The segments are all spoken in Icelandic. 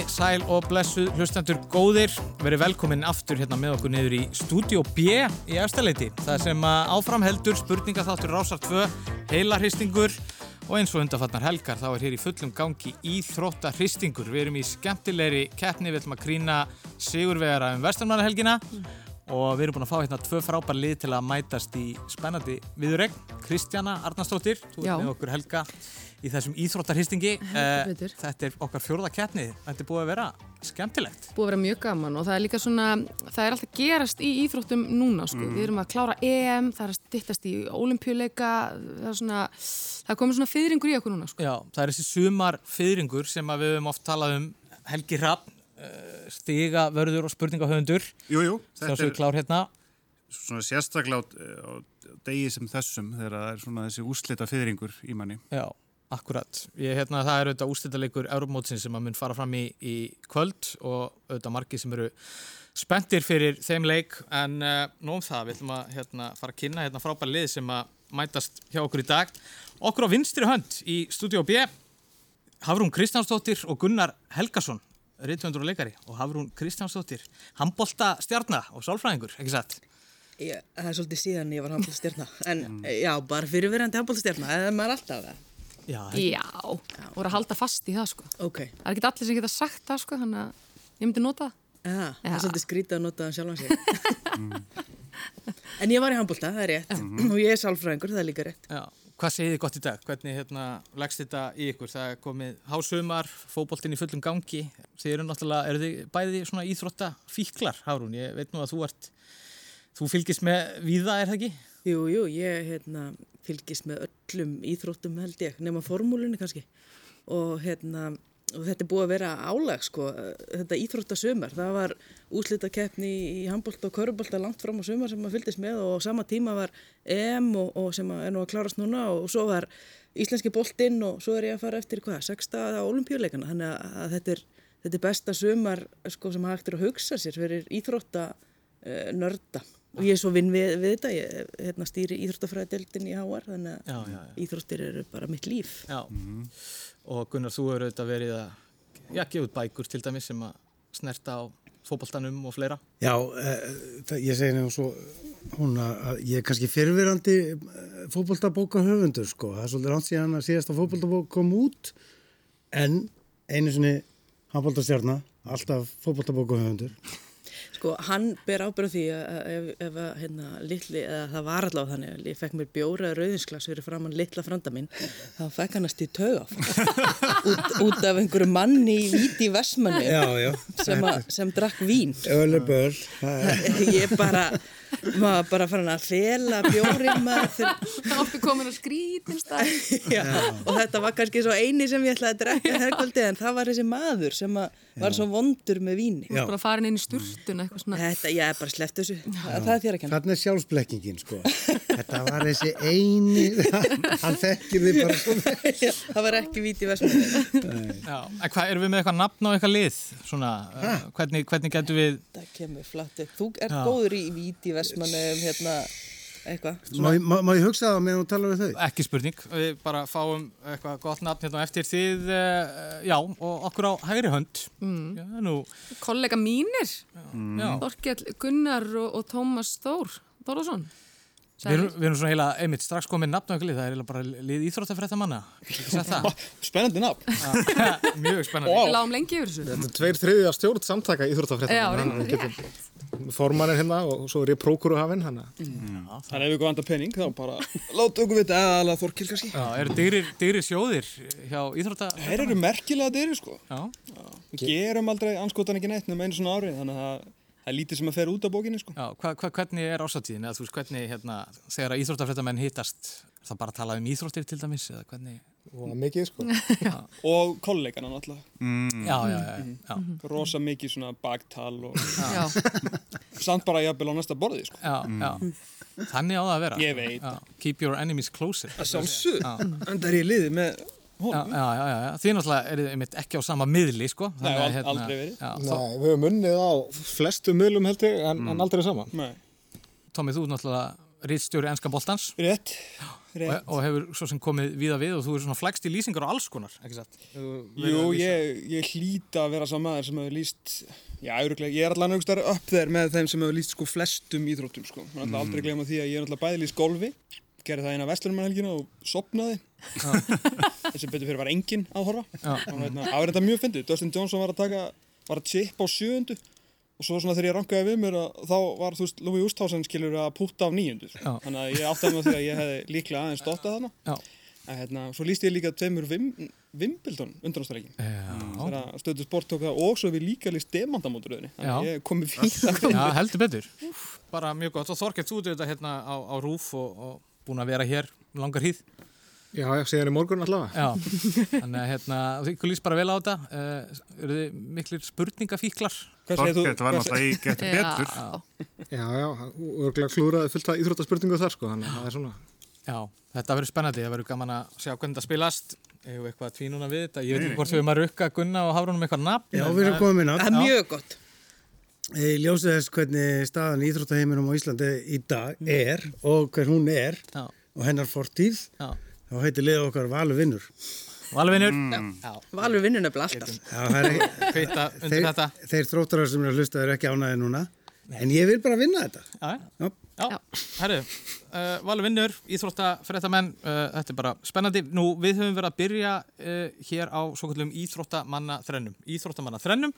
komiði, sæl og blessuð hlustandur góðir. Verið velkomin aftur hérna með okkur niður í Studio B í Efstaleiti. Það sem áfram heldur spurningaþáttur Rásar 2, heila hristingur og eins og undarfarnar helgar þá er hér í fullum gangi íþrótta hristingur. Við erum í skemmtilegri keppni, við ætlum að grína sigurvegara um vestarmannahelgina og við erum búin að fá hérna tvö frábær lið til að mætast í spennandi viðurregn. Kristjana Arnarsdóttir, þú ert með okkur helga í þessum íþróttarhistingi. Betur. Þetta er okkar fjórða keppni. Þetta er búið að vera skemmtilegt. búið að vera mjög gaman og það er líka svona, það er alltaf gerast í íþróttum núna sko. Við erum að klára EM, það er að styttast í olimpíuleika, það er svona, það er komið svona fyrringur í okkur núna sko. Já, það er þessi sumar fyrringur sem við höfum oft talað um Helgi Rapp, stiga, vörður og spurningahöfundur. Jú, jú, Sjá þetta er klár hérna. svona sérstaklega á, degi sem þessum þegar það er svona þessi úslita fyrringur í manni. Já, akkurat. Ég, hérna, það er auðvitað úrstættalegur Európmótsins sem að mun fara fram í, í kvöld og auðvitað margir sem eru spenntir fyrir þeim leik en uh, nú um það, við ætlum að hérna, fara að kynna hérna frábæri lið sem að mætast hjá okkur í dag. Okkur á vinstri hönd í Studio B Hafrún Kristjánsdóttir og Gunnar Helgason rithöndur og leikari og Hafrún Kristjánsdóttir handbolta stjarnar og sálfræðingur, ekki satt? Já, það er svolítið síðan ég var handbóltastjarna en já, bara fyrirverandi handbóltastjarna eða maður alltaf það? Já, Já, voru að halda fast í það sko. Ok, Það er ekki allir sem geta sagt það sko, þannig að ég myndi nota það. ja, það er svolítið skrítið að nota það sjálfan sig. En ég var í handbólta, það er rétt. Og ég er sálfræðingur, það er líka rétt. Já, hvað segið þið gott í dag? Hvernig hérna, leggst þetta í ykkur? Það er komið hásumar, fótboltinn í fullum gangi. Þið eru náttúrulega, eru þið bæði svona íþrótta fíklar, Hárún? Ég veit nú að þú ert, þú fylgist með víða, er það ekki? Jú, jú, ég hérna, fylgist með öllum íþróttum held ég, nema formúlunni kannski og hérna og þetta er búið að vera álag sko þetta íþróttasumar, það var úslitakeppni í handbólt og körubólta langt fram á sumar sem maður fylgdist með og á sama tíma var EM og, og sem að er nú að klárast núna og svo var íslenski boltinn og svo er ég að fara eftir hvað, sexta á olimpíuleikana þannig að, að þetta, er, þetta er besta sumar sko sem hægt er að hugsa sér fyrir íþrótta uh, nörda. Og ég er svo vinn við, við þetta. Ég hérna, stýri íþróttafræðadeildin í HR þannig að Já, já, já. íþróttir eru bara mitt líf. Já. Og Gunnar, þú eru auðvitað verið að, já, gefa út bækur til dæmis sem að snerta á fótboltanum og fleira. Já, e, það, ég segi nefnum svo hún að ég er kannski fyrirverandi fótboltabóka höfundur sko, það er svolítið rann síðan að síðasta fótboltabók kom út. En einu sinni handboltastjarnar, alltaf fótboltabóka höfundur Sko, hann ber ábyrð á því að ef, ef að hérna, litli, eða það var allavega þannig að ég fekk mér bjóra rauðinsglas fyrir framann litla franda minn, þá fekk hann að stíð tauga út, út af einhverju manni í Já, já, sem, sem drakk vín. öll er er- Ég bara, maður bara fann að fela bjórið maður Það áttu komin að skrítin stað. Og þetta var kannski svo eini sem ég ætlaði að drekka herkvöldi en það var þessi maður sem að var svo vondur með víni. Já. Bara farin inn í sturtun eitthvað svona. Þetta, ég er bara sleppt þessu. Það, er þér að kenna. Þarna er sjálfsblekkingin sko Þetta var þessi eini hann þekkir þið bara svo vel. Já, það var ekki. En hvað, erum við með eitthvað nafn á eitthvað lið? Svona, uh, hvernig, hvernig getur við, Það kemur flatt upp. Þú ert Já. góður í víti í Vestmanni um hérna eitthvað. má, má, má ég hugsa það meðan þú talar við þau? ekki spurning, við bara fáum eitthvað gott nafn hérna eftir þið, uh, já, og okkur á hægri hönd. Mm. Já, nú, Kollega mínir, já. Þorkjell Gunnar og, og Tómas Þór, Þórðarsson. Við erum, við erum svona heila, einmitt, strax komið nafn á eitthvað lið, það er eiginlega bara lið íþróttafrætta manna. Spennandi nafn. Já, Mjög spennandi. Við lágum lengi yfir þessu. Þetta er tveir þriðja stjórn samtaka Já, íþróttafréttum. Rétt. Forman er hérna og svo er ég prókuruhafinn. Þannig að ef við vantar penning þá bara láta okkur vita eða Þorkil kannski. Já, eru dygrir, dygrir sjóðir hjá íþrótta... Þeir eru merkilega dyrir sko. Já, Við gerum aldrei anskotan ekki neitt nema einu svona árið þannig að það er lítið sem að fer út af bókinni sko. já, hva, hva, hvernig er ásatíðin? Eða þú veist, hvernig, hérna, þegar að íþróttafrættamenn hittast, er það bara að tala um íþróttir til dæmis, eða hvernig? Og mikið sko. og kollegana náttúrulega. Já, já, já, já, Rosa mikið svona baktal og samt bara jafnvel á næsta borði sko. já, já. Þannig á það að vera. Ég veit. Keep your enemies closer. Það sjálfsög. En það er ég liðið með Já, honum. já, já, já, já. Þið náttúrulega eru einmitt ekki á sama miðli, sko. Nei, Þannig að, ald- aldrei verið. Nei, við höfum unnið á flestu miðlum held ég en, en aldrei saman. Nei. Tómi, þú náttúrulega rítstjóri ennska boltans Rétt, rétt. og, og hefur svo sem komið víða við og þú er svona flækst í lýsingar og alls konar, ekki satt? Jú, ég, ég hlýta að vera sá maður sem hefur líst, já, öruglega, ég er allan auðvitað upp þeir með þeim sem hefur líst sko flestum íþróttum, sko. Þannig að aldrei glema því að ég er alltaf bæði líst golfi, gerði það eina vestlunumannhelgina og sopnaði. Þessi betur fyrir var enginn að horfa. Hérna, það var mjög fyndið. Dustin Johnson var að taka, var að chippa á sjöundu og svo svona þegar ég rankaði við mér að þá var, þú veist, Louis Oosthuizen skilur að púta á nýjundu. Já. Þannig að ég áttaði mig á því að ég hefði líklega aðeins dottað þarna. Já. En hérna, svo líst ég líka tveimur Vim, Wimbledon undanáttarleikin. Já. Þegar stöðu sport tók það og svo við líka líst demandamóturöðinni. Þannig að ég komið fyrir Já, heldur betur. Bara mjög gott. Og Þorkett, þú ert þetta hérna á, á rúf og, og búin að vera hér langar hýð. Já, já, segja í morgun allavega. Já, þannig að hérna, þú líst bara vel á þetta. Uh, eru þið miklir spurningafíklar? Hvað segir þú? Þorkett var náttúrulega í getur betur. Já, Já, örgulega klúraði fullt af íþróttaspurningu þar, sko, þannig að það er svona. Já, þetta verður spennandi. Það verður gaman að sjá hvernig það spilast. Hefur eitthvað að tvínuna við þetta? Ég veit ekki hvort við erum að rukka Gunna og Hafrúnum eitthvað nafn. Já, við erum það- komin að. Það er mjög gott. Ljósið þess hvernig staðan Íþróttaheiminum á Íslandi í dag er og hver hún er Já, og hennar fortíð, já. Þá heitir liða okkar Valu vinnur. Valvinur. Já, Valur vinnur nefnilega alltaf. Já, það er ekki, hvita undir þetta. þeir, þeir þróttarar sem eru að hlusta eru ekki ánæði núna, en ég vil bara vinna þetta. Já, Já. Já, herru, uh, Valur vinnur, íþróttafréttamenn, uh, þetta er bara spennandi. Nú, við höfum verið að byrja uh, hér á svo kallum íþróttamanna þrennum. Íþróttamanna þrennum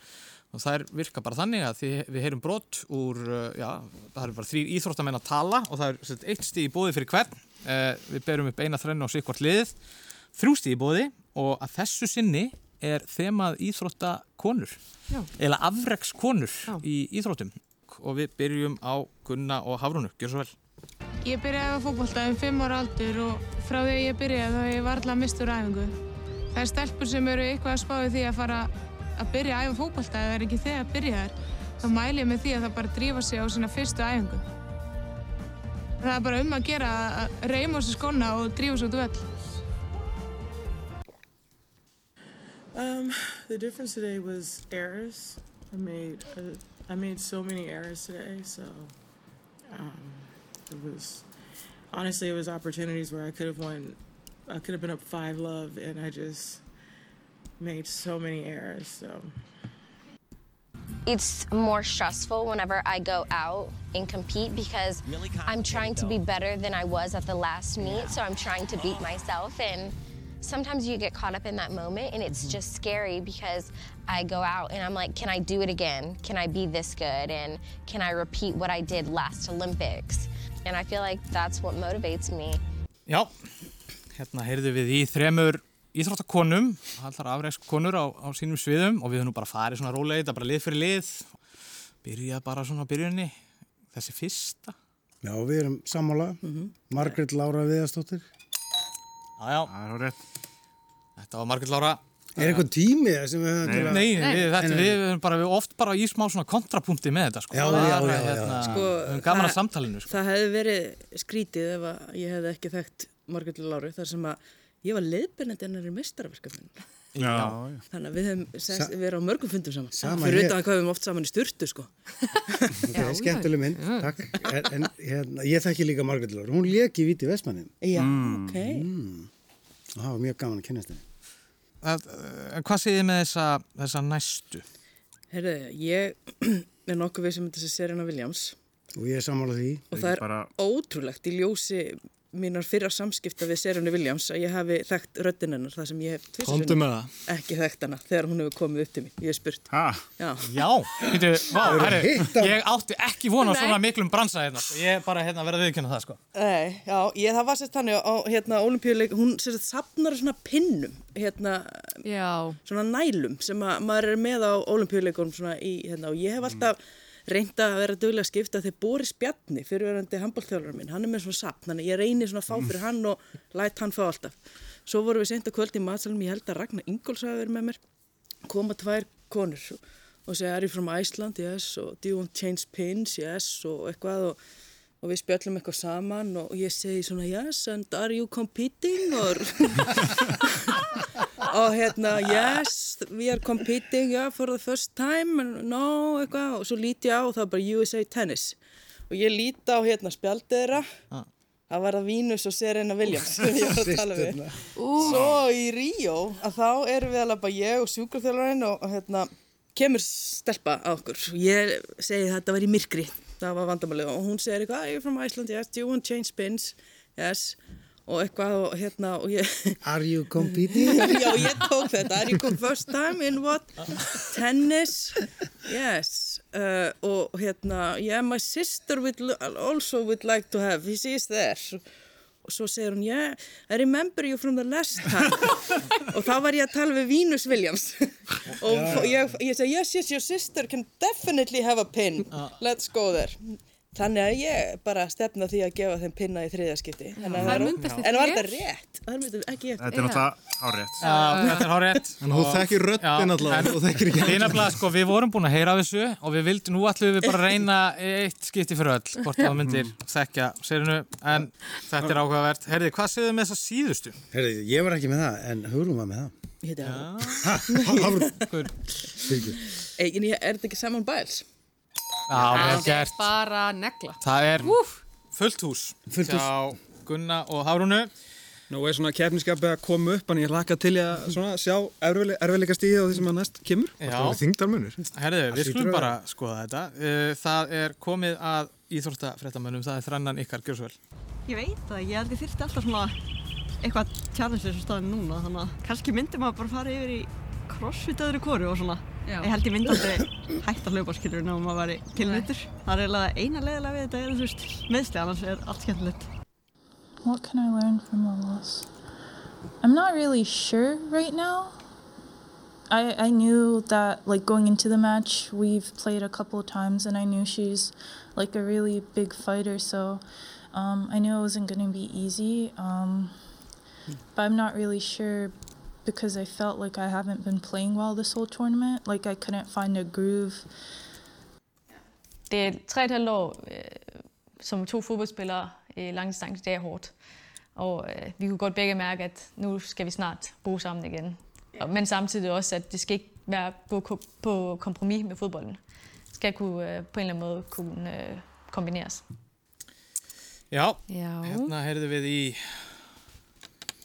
og það er virka bara þannig að við heyrum brot úr, uh, já, það eru bara þrýr íþróttamenn að tala og það er sett, eitt stíð í bóði fyrir hvern. Uh, við berum upp eina þrennu á sikvart liðið, þrjú stíð í bóði og að þessu sinni er þemað íþróttakonur, Já. eða afrekskonur Já. í íþróttum og við byrjum á Gunna og Hafrúnu. Gjör svo vel. Ég byrjaði á fókbalta um 5 ára aldur og frá því að ég byrjaði þá hef ég varla mistur æfingu. Það er stelpur sem eru eitthvað að spáði því að fara að byrja að æfa fókbalta eða er ekki þegar að byrja þar. Þá mæli ég með því að það bara drífa sig á sína fyrstu æfingu. Það er bara um að gera að reyma sig skona og drífa sig út úr vell. Um, the difference today was errors. I made I made so many errors today, so um, it was honestly it was opportunities where I could have won. I could have been up five love, and I just made so many errors. So it's more stressful whenever I go out and compete because I'm trying to be better than I was at the last meet. So I'm trying to beat myself. And sometimes you get caught up in that moment and it's mm-hmm. just scary because I go out and I'm like, can I do it again? Can I be this good? And can I repeat what I did last Olympics? And I feel like that's what motivates me. Já, hérna heyrðu við í þremur íþróttakonum, allar afreikskonur á, á sínum sviðum og við höfum nú bara farið svona rólega þetta, bara lið fyrir lið, byrjað bara svona á byrjunni, þessi fyrsta. Já, við erum sammála. Margret Lára Viðarstóttir. Já, já, Það er rétt. þetta var Margrét Lára. Er eitthvað tími sem við höfum til að... Nei, við, þetta, Nei, nei. við höfum bara, við oft bara í smá svona kontrapunkti með þetta, sko. Já, já, já, já. Hérna, Sko, við höfum gaman að samtalinu, sko. Það hefði verið skrítið ef að ég hefði ekki þekkt Margréti Láru þar sem að ég var leiðbennandi hennar í meistarverkefninu. Já, já. Þannig að við Sa- verið á mörgum fundum saman. Sama Fyrir utan hvað við höfum oft saman í sturtu sko. Ok, Já, skemmtileg mynd, takk. En, en hérna, ég þekki líka Margret Lára. Hún leki í Víti Vestmannum Já, ok. og það var mjög gaman að kennast henni. Að, uh, hvað segið þið með þessa, þessa næstu? Herðu, ég er nokkuð við sem þessi Serena Williams Og ég er sammála því. og það er bara- ótrúlegt í ljósi mínar fyrra samskipta við Serena Williams að ég hafi þekkt röddinn hennar þar sem ég hef það. ekki þekkt hana þegar hún hefur komið upp til mér. Ég hef spurt. Ha, Já. Já, veitu, vá, herri, ég átti ekki vona svona miklum bransa hérna, sko. ég er bara hérna að vera viðkynna það, sko. Nei, já, ég, það var sérst þannig á hérna, olimpíuleik, hún sérst sapnar svona pinnum, hérna, svona nælum sem að maður er með á olimpíuleikunum svona í, hérna, og ég hef alltaf reynda að vera duglega að skipta þegar Boris Bjarni, fyrirverandi handbólþjálfur minn, hann er með svona sapn, þannig ég reynir svona að fá fyrir hann og læt hann fá alltaf. Svo vorum við seint að kvöldi í matsalum, ég held að Ragnar Ingóls hafi verið með mér, koma tvær konur og segja, are you from Iceland? Yes, og do you want to change pins? Yes, og eitthvað og og við spjöllum eitthvað saman og ég segi svona yes and are you competing or og hérna yes we are competing yeah, for the first time and no eitthvað og svo líti ég á og það er bara USA Tennis. Og og ég líti á hérna spjaldið þeirra. Ah. það var það Vínus og Serena Williams sem ég var að tala við. Systurnar. svo í Ríó að þá erum við alveg bara ég og sjúkrafþjálfarinn og, og hérna kemur stelpa á okkur. Ég segi þetta var í myrkri. Það var vandamálið. Og hún segir eitthvað you're from Iceland, yes, do you want change spins? Yes og eitthvað og hérna og ég Are you competing? Já, ég tók þetta. Are you come first time in what? Tennis? Yes. Uh, og hérna, yeah, my sister would, also would like to have. She is there. Og svo segir hún, yeah, I remember you from the last time. og þá var ég að tala við Venus Williams. og ég, ég segi, yes, yes, your sister can definitely have a pin. Let's go there. Þannig að ég bara stefna því að gefa þeim pinna í þriðaskipti. En en var þetta rétt? Þetta er náttúrulega hárétt. Já, þetta er hárétt. Að þú þekkir ekki Við nefnilega, sko, við vorum búin að heyra af þessu og við vildum, nú ætlum við bara að reyna eitt skipti fyrir öll, hvort það myndir þekkja serinu, en þetta er áhugavert. Herði, hvað segðum með þessa síðustu? Herri, ég var ekki með það, en Hugrún var með það. Ég heiti það. Ha, Hafrún. Það er gert. bara negla. Það er fullt hús. Fullt hús. Já, Gunna og Hárúnu. Nú er svona kefniskapi að koma upp, en ég hlaka til að svona, sjá erfiðleika stíði og því sem að næst kemur. Er þingdarmunur. herðu, við skulum bara skoða þetta. Uh, Það er komið að íþróttafréttamönnum, það er þrannan ykkar, gjör svo vel. Ég veit það, ég held ég þyrfti alltaf svona eitthvað challenge þessu staðin núna þannig að kannski myndi maður bara fara yfir í crossfit öðru kóru og svona Já. ég held ég myndi aldrei hægt að hlaupa skilur ná maður væri kilnittur það er eiginlega eina leiðilega við þetta er þú veist meðsli annars er allt skemmtilegt What can I learn from the loss? I'm not really sure right now. I, I knew that like going into the match we've played a couple of times and I knew she's like a really big fighter so um, I knew it wasn't going to be easy um, but I'm not really sure because I felt like I haven't been playing well this whole tournament like I couldn't find a groove Det er tre et halvt år øh, som to fodboldspillere i langdistance, det er hårdt. Og øh, vi kunne godt begge mærke, at nu skal vi snart bo sammen igen. Og, men samtidig også, at det skal ikke være på, ko- på kompromis med fodbolden. Det skal kunne, øh, på en eller anden måde kunne øh, kombineres. Já, Já. hérna heyrðum við í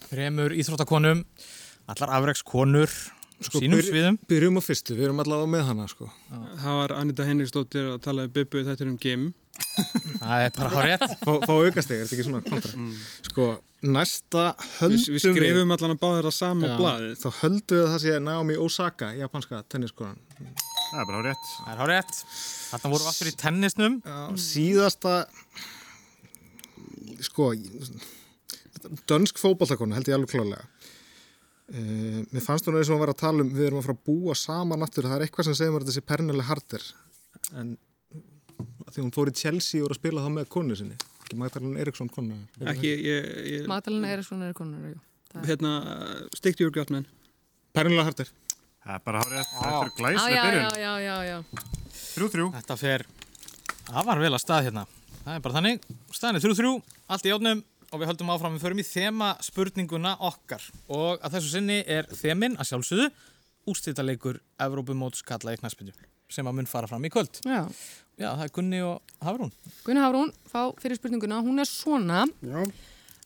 þremur íþróttakonum, allar afreikskonur, Sko, sínum byr- sviðum. Byrjum á fyrstu, við erum allavega með hana, sko. Það var Anita Henriksdóttir að tala við Bibbu þetta er um gem. Það er bara hárétt. Fá, fá aukast þig, er þetta ekki svona kontra? Sko, næsta höldum Við, við skrifum allan að báða þetta sama á blaðið. Þá höldum við að það sé Naomi Osaka, japanska tenniskonan. Það er bara hárétt. Það er hárétt. Þarna vorum við aftur í tennisnum. Já, síðasta, sko, dönsk fótballtakona held ég alveg klálega. Uh, mér fannst hún eins og að vera að tala um við erum að fara að búa saman aftur það er eitthvað sem segir mér að þessi Pernille Harder en því hún fór í Chelsea og var að spila þá með konu sinni ekki Magdalena Eriksson konu Ekki, ég... ég Magdalena Eriksson er. Það er- hérna, your gut, man. Pernille Harder Það er bara hárétt. Þetta er glæslega byrjun. já, já, já, já. Þrjú, þrjú. Þetta fer, það var vel að stað hérna. Það er bara þannig, staðin er þrjú þrjú, allt í átnum og við höldum áfram, við förum í þema spurninguna okkar. Og að þessu sinni er þemin að sjálfsögðu úrstýrtaleikur Evrópumóts kalla í knaspindu sem að mun fara fram í kvöld. Já. Já, það er Gunni og Hafrún. Gunni Hafrún, fá fyrir spurninguna. Hún er svona. Já.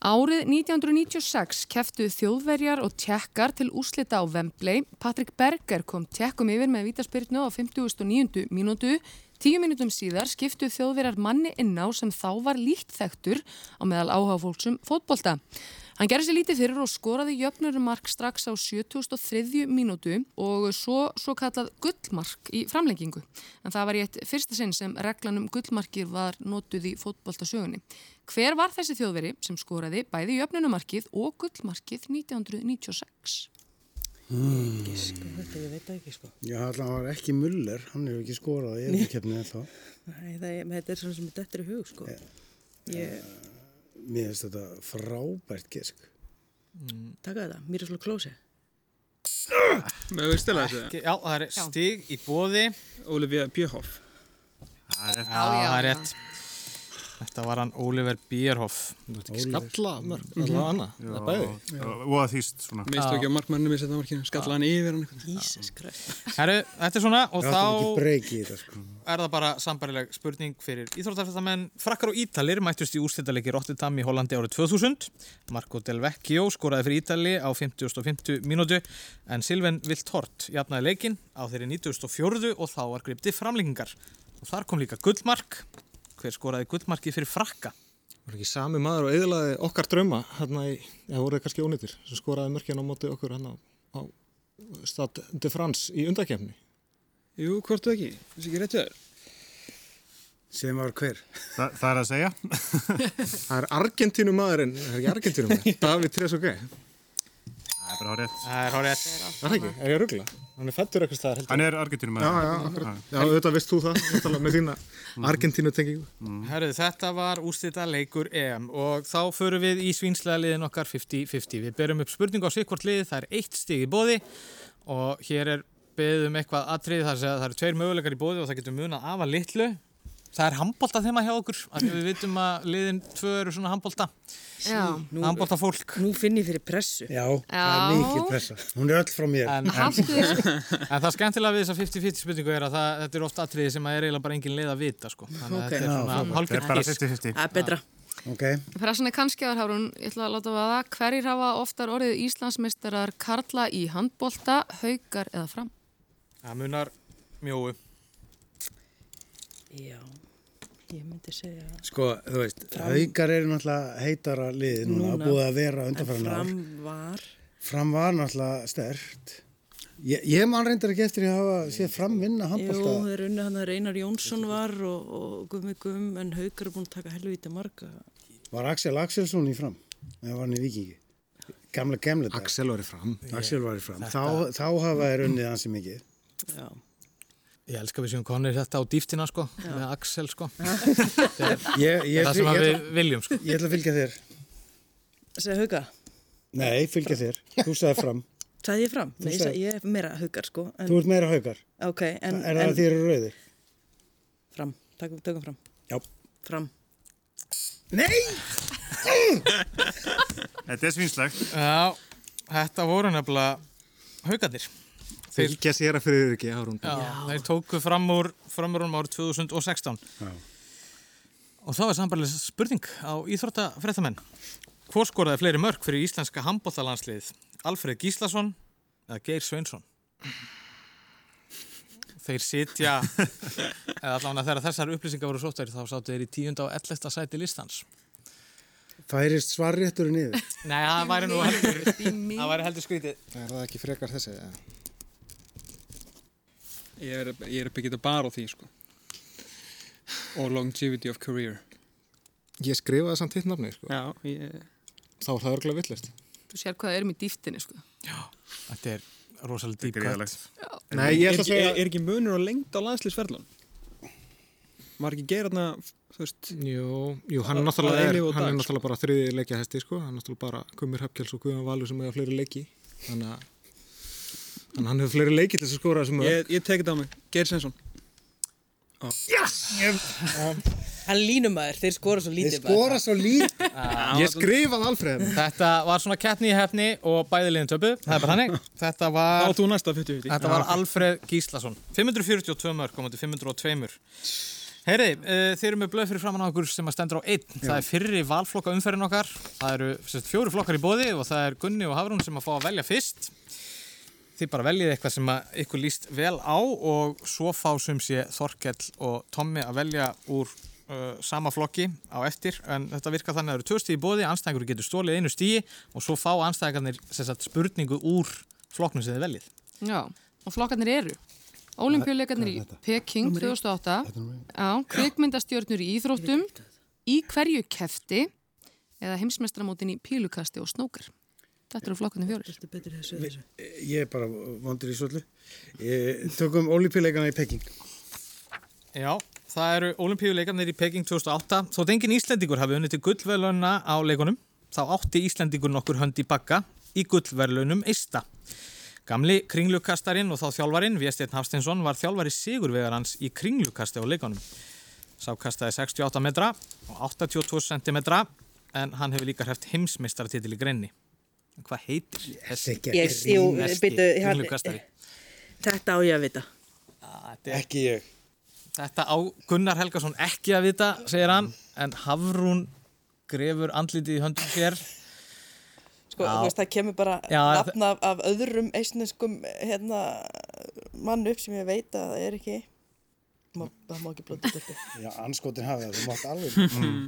Árið 1996 keftu þjóðverjar og tjekkar til úslita á Wembley. Patrik Berger kom tjekkum yfir með vítaspyrnu á 59. mínútu. Tíu mínútum síðar skiptu þjóðverjar manni inná sem þá var líkt þektur á meðal áhagfólksum fótbolta. Hann gerði sér lítið fyrir og skoraði jöfnurumark strax á 73. mínútu og svo, svo kallað gullmark í framlengingu. En það var í eitt fyrsta sinn sem reglan um gullmarkir var notuð í fótboltasögunni. Hver var þessi þjóðveri sem skoraði bæði jöfnurumarkið og gullmarkið 1996? Ekki, sko, þetta ég veit það ekki, sko. Já, allan var ekki Muller, hann hefur ekki skorað í eftirkeppni þá. Nei, það er, þetta er svona sem þetta er í hug, sko. Ég, Mér finnst þetta frábært gisk. taka þetta, Miroslav Klose. Með við stila þessu? Já, það er stig í bóði. Olivia Bjöhoff. Það er rétt. Já, það er rétt. Þetta var hann Oliver Bierhoff. Þú ert ekki skalla mörg, allavega annað, það er bæði. Og að þýst svona. Mistu ekki á markmannum í setja markinu, skalla hann yfir hann. Herru, þetta er svona og Það ekki þá þetta sko. er það bara sambarileg spurning fyrir íþróttafrættamenn. Frakkar og Ítalir mættust í úrstættalegi Rotterdam í Hollandi árið 2000. Marco Del Vecchio skoraði fyrir Ítali á 50.50 mínútu en Silven Viltort jafnaði leikin á þeirri 94. og þá var gripti framlengingar. Og þar kom líka gullmark. Hver skoraði gullmarki fyrir Frakka? Var ekki sami maður og eðlaði okkar drauma hérna í, það voru kannski ónýttir, sem skoraði mörkjan á móti okkur hérna á Stade de France í undakefni. Jú, hvort ekki, þessi ekki rétt við þér. Sem var hver? Þa, það er að segja. það er Argentínu maðurinn, það er ekki Argentínu maður, David Trezeguet. Það er hárétt. Það er hárétt. Það er ekki, er ég að ruggla? Hann er fættur eitthvað staðar heldur. Hann er Argentínu maður. Já, já. Já, auðvitað veist þú það, náttúrulega með þína Argentínu tengingu. Herru, þetta var úrstita leikur EM og þá förum við í svínslega liðin okkar 50-50. Við berum upp spurningu á sikkvort lið, það er eitt stig í bóði og hér er beðum eitthvað atrið þar að það eru tveir möguleikar í bóði og það getur munað af að litlu. Það er handbólta þema hjá okkur, við vitum að liðin tvö eru svona handbólta. Já. Handbólta fólk. Nú finn ég fyrir pressu. Já, það er mikið pressa. Hún er öll frá mér. En, en, en það skemmtilega við þessa 50-50 spurningu er að það, þetta er ofta atriði sem að er eiginlega bara engin leið að vita sko. Þannig að Ok. þetta er svona Það. 50-50. Það er betra. Ok. Pressan er kannski að Hárún, ég ætla að láta vaða. Hverjir hafa oftar orðið Íslandsmeistarar Karla í handbólta, haugar eða fram? Það munar mjóu. Já, ég myndi segja Sko, þú veist, haukar eru náttúrulega heitara liði núna, Núna. búið að vera en undanfæran ár. fram var Fram var náttúrulega stert. Ég, ég man reyndar ekki eftir að hafa séð fram vinna Jú, handbólta. þeir unni hann að Reynar Jónsson var og, og Gummi Gum en Haukar er búin að taka helvítið marga. Var Axel Axelsson í fram? Eða var hann í vikingi? Gamla, gamla dag. Axel var í fram. Axel var í fram. Þá, þá hafa þeir unnið hansi mikið. Já. Ég elska við sem konir þetta á dýftina sko, með Axel sko. Ég, ég, það sem ég, við viljum sko. Ég ætla að fylgja þér. Segja Hauka? Nei, fylgja þér. Þú sagði fram. Sagði ég fram? Þú Nei, ég, sagði- ég er meira Haukar sko. En, Þú ert meira haukar. Ok, en... er það en, að þér eru rauðir? Fram, tökum, tökum fram. Já. Fram. Nei! Þetta er svínslegt. Já, þetta voru nefnilega haugadir. Fylgja sér að fyrir ekki. Já, þeir tóku fram úr framurunum árið 2016. Já. Og þá er sambarlega spurning á íþróttafréttamenn. Hvor skoraði fleiri mörg fyrir íslenska handbóttalandsliðið? Alfred Gíslason eða Geir Sveinsson? Þeir sitja, eða allavega þegar þessar upplýsingar voru sóttæri þá sáttu þeir í tíunda og ellesta sæti listans. Færist svarrétturinn yfir. Nei, það væri nú heldur, það væri heldur skrítið. Er það ekki frekar þessi? Ja. Ég er, ég er byggðið bara á því, sko. Og longevity of career. Ég skrifaði samt hitt nafni, sko. Já, ég... Þá er það örgulega villist. Þú sér hvað það er með dýftinni, sko. Þetta er rosalega dýp Gríðalegt. Nei, ég ætla að segja... Er, er ekki munur á lengd á landslýsferðlun? Var ekki veist... Jú, jú hann, Að- náttúrulega að er, og hann er náttúrulega bara þriði leikja hesti, sko. Hann er náttúrulega bara Gummir Höfkjáls og Guðan Valur sem eiga fleiri leiki. Þannig að Þannig að hann hefur fleiri leiki til þess að skora þessum mörg. Ég, ég tekið það á mig. Geir Svensson. Yes! Hann línumæður, þeir skora svo lítið. Þeir skora svo lítið. Ég skrifaði Alfred. Þetta var svona keppni í hefni og bæði liðin töpu. Það er bara þannig. Þetta var... Þá þú næsta 50-50. Þetta var Alfred Gíslason. 542 mörg komandi 502 mörg. Heyri, uh, þeir eru með blöð fyrir framann á okkur sem að stendur á einn. Það er fyrri valflokka umferðin okkar. Það eru sérst, fjóru flokkar í bóði og það er Gunni og Hafrún sem að fá að velja fyrst. Þið bara veljið eitthvað sem að ykkur líst vel á og svo fá sem sé Þorkell og Tommi að velja úr uh, sama flokki á eftir en þetta virkar þannig að það eru tvö stíði í bóði, anstæðingur getur stólið einu stíði og svo fá anstæðingarnir sem sagt, spurningu úr flokknum sem þið veljið. Já, og flokkarnir eru. Ólimpíuleikarnir í Peking 2008, já, kvikmyndastjörnur í Íþróttum, í hverju kefti eða heimsmestramótin í pílukasti og snókar. Þetta eru er þessu þessu. Ég er bara vondur í svollu. Tökum olífíleikana í Peking. Já, það eru olimpíuleikarnir í Peking 2008. Þótt engin Íslendingur hafi unnið til gullverðlunna á leikunum, þá átti Íslendingur nokkur hönd í bakka í gullverðlunum Eista. Gamli kringlukastarinn og þá þjálfarin, Viesteinn Hafstinsson, var þjálfari sigurvegarans í kringlukasti á leikunum. Sá kastaði 68 metra og 82 cm en hann hefur líka hreft heimsmeistaratitil í greinni. Hvað heitir þessi kringlukastari? Þetta á ég að vita. Ekki ég. Þetta á Gunnar Helgason ekki að vita, segir hann, en Hafrún grefur andlitið í höndum sér. Sko, þú veist, það kemur bara Já, nafn af, af öðrum eisneskum hérna, mann upp sem ég veit að það er ekki. Má, það má ekki blóta þetta. Já, anskotin hafi það, þú mátt alveg. Mm.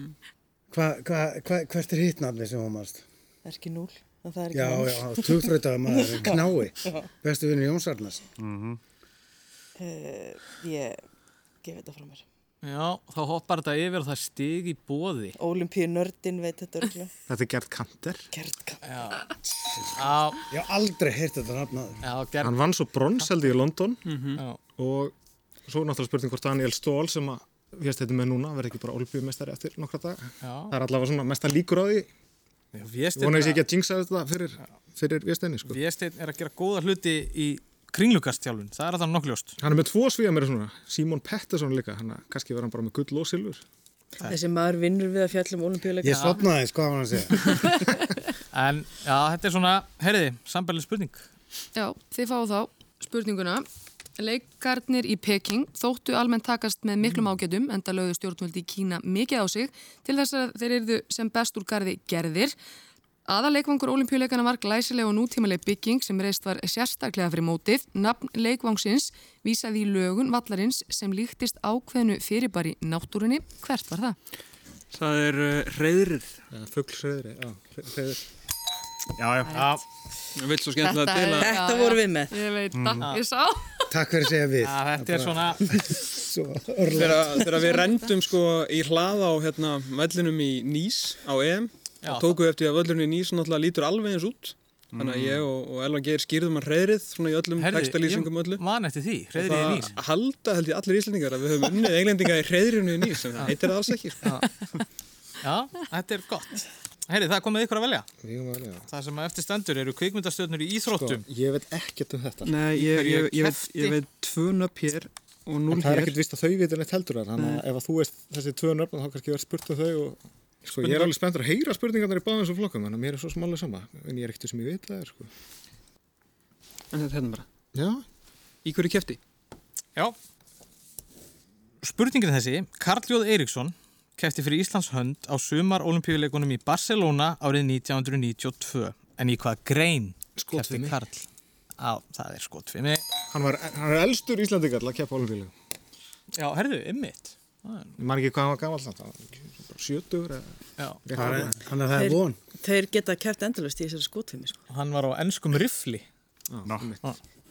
Hva, hva, hva, hvert er hitt nafni sem þú mást? Erki núl, er Já, já, tugþröytaða maður, knái. Bestu vinni Jóns Arnars. Uh, ég gef þetta frá mér. Já, þá hoppar þetta yfir og það er stig í bóði. Olimpíu nördin veit þetta örglega. Þetta er Gert Kanter. Gert Kanter. Já. Já. Ég hef aldrei heyrt þetta nafnaður. Já, Gert. Hann vann svo bronseldi í London Mhm. Já. og svo náttúrulega spurning hvort Daniel Stól sem að við stættum með núna verði ekki bara olbjumestari eftir nokkra dag. Já. Það er allavega svona mesta líkur á því. Vona ég sé ekki að jinxa þetta fyrir, fyrir Vésteini. Sko. Vésteinn er að gera góða hluti í kringlukastjálfun, það er alltaf nokkljóst. Hann er með tvo svíða mér svona, Simon Pettersson líka, hann að kannski verður hann bara með gull og silfur. Þessi maður vinnur við að fjallum olimpíuleika. Ég sopnaði, hvað var hann að segja? En já, þetta er svona, herriði, sambælið spurning. Já, þið fáu þá spurninguna. Leikarnir í Peking þóttu almennt takast með miklum ágætum enda lögðu stjórnvöldi í Kína mikið á sig til þess að þeir eruðu sem best úr garði gerðir. Aða leikvangur olimpíuleikana var glæsileg og nútímaleg bygging sem reist var sérstaklega fyrir mótið. Nafn leikvangsins vísaði í lögun vallarins sem líktist ákveðnu fyrirbari náttúrunni. Hvert var það? Það er uh, reyðrið. Fuglsreyðri, já. Reyðir. Já, já. já. Það vil svo skemmtilega Þetta til að... já, Þetta voru við með. Ég veit það, Mm. ég sá. Takk fyrir að segja við. Já, þetta er svona... Svo Þegar, þegar við rendum sko í hlaða á hérna, vellinum í Nýs á EM Já. þá tókum við eftir að völlurinn í Nýs náttúrulega lítur alveg eins út þannig að ég og, og Elvan Geir skýrðum að reyðrið svona í öllum textalýsingum öllu ég man eftir því, og hreiðrið í nýs. það halda held ég allir íslendingar að við höfum unnið englendinga í reyðrinu í Nýs en það heitir það alls ekki sko. Já, þetta er gott. Herri, það er komið ykkur að velja. Við erum að velja. Það sem að eftir stendur eru kvikmyndastjörnur í íþróttum. Sko, ég veit ekkert um þetta. Nei, ég, ég, ég, veit, ég veit tvö nöpp hér og núl En það er hér ekkert vist að þau veitir neitt heldur þar, þannig að ef að þú veist þessi tvö nöfn þá kannski verður spurt um þau og sko, ég er alveg spenntur að heyra spurningarnar í báðum þessum flokkum, að mér er svo smálega sama, en ég er ekkert sem ég veit það er sko. en þetta er hérna bara Já. Í hverju kefti? Já. Spurningin er þessi, Karl Jóð Eiríksson kefti fyrir Íslands hönd á sumar olimpíuleikunum í Barcelona árið 1992. En í hvað grein kefti Skotfimi. Karl? Á, það er skotfimi. Hann, var, hann er elstur Íslandingar til að keppa olimpíuleikum. Já, herðu, ymmit. Ég man ekki hvað hann var gammal það, var 70 eða... Já. Hann er- það er von. Þeir geta kæft endalust í þessari skotfimi. Sko. Hann var á ennskum rifli. Ná.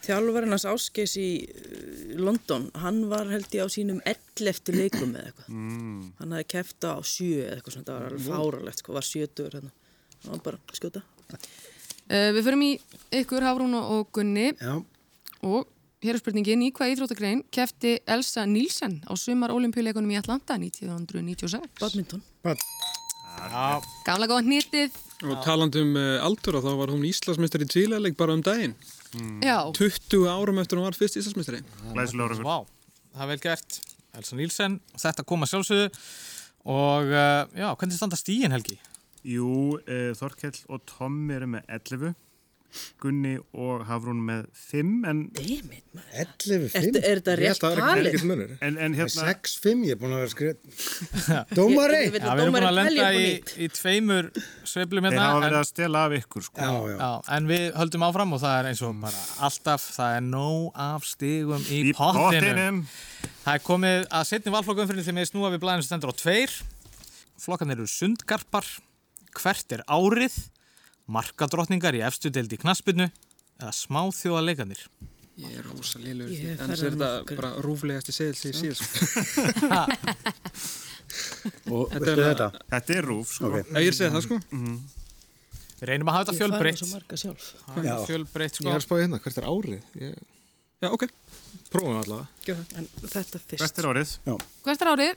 Þjálfarinn hans Áskeis í uh, London, hann var held ég á sínum 11 leikum eða eitthvað. Mm. Hann hafði kæft á 7 eða eitthvað svona, það var alveg fáralegt, sko, var 70 hérna. Það var bara að skjóta. Uh, við förum í ykkur, Hafrún og- Gunni. Já. Og hér er spurningin, í hvað íþróttagrein kefti Elsa Nílsen á sumar olimpíuleikunum í Atlanta 1996? Badminton. Já. Gamla góða hnitið. Og talandi um uh, aldur og þá var hún Íslandsmeistari í tvíleik bara um daginn Já. 20 árum eftir hún var fyrst ykkur. Vá, það er vel gert. Elsa Nílsen, þetta koma sjálfsögðu. Og uh, já, hvernig standa stíin Helgi? Jú, e, Þorkell og Tom eru með 11, Gunni og Hafrún með 5, en... Emit, maður. 11, 5. Er, er þetta rétt talið? En, en hérna... 6, 5, ég er búin að vera skrið. Dómari! Já, að við erum búin að lenda í, í tveimur sveiflum Þeir hérna. hafa en- verið að stela af ykkur, sko. Já, já. Já, en við höldum áfram og það er eins og bara alltaf, það er nóg af stigum í, Í pottinum. Það er komið að setni valflokkum fyrir því með snúa við blæðinu sem stendur á tveir. Flokkan eru sundgarpar, hvert er árið, markadrottningar í efstu deildi í knaspinu eða smáþjóðaleganir. Ég er rosa Ég En þess er þetta bara rúflegasti seðil sem ég síð sko. Og Þetta veistu er- þetta? Þetta er rúf, sko. Ok. Ég er segið það sko Við reynum að hafa þetta Ég fjölbreytt. er Fjölbreytt, Ég sko. er að spáði hérna, hvert er árið? Ég... Já, ok Prófum allavega. En þetta fyrst. Hvert er árið? Hvert er árið?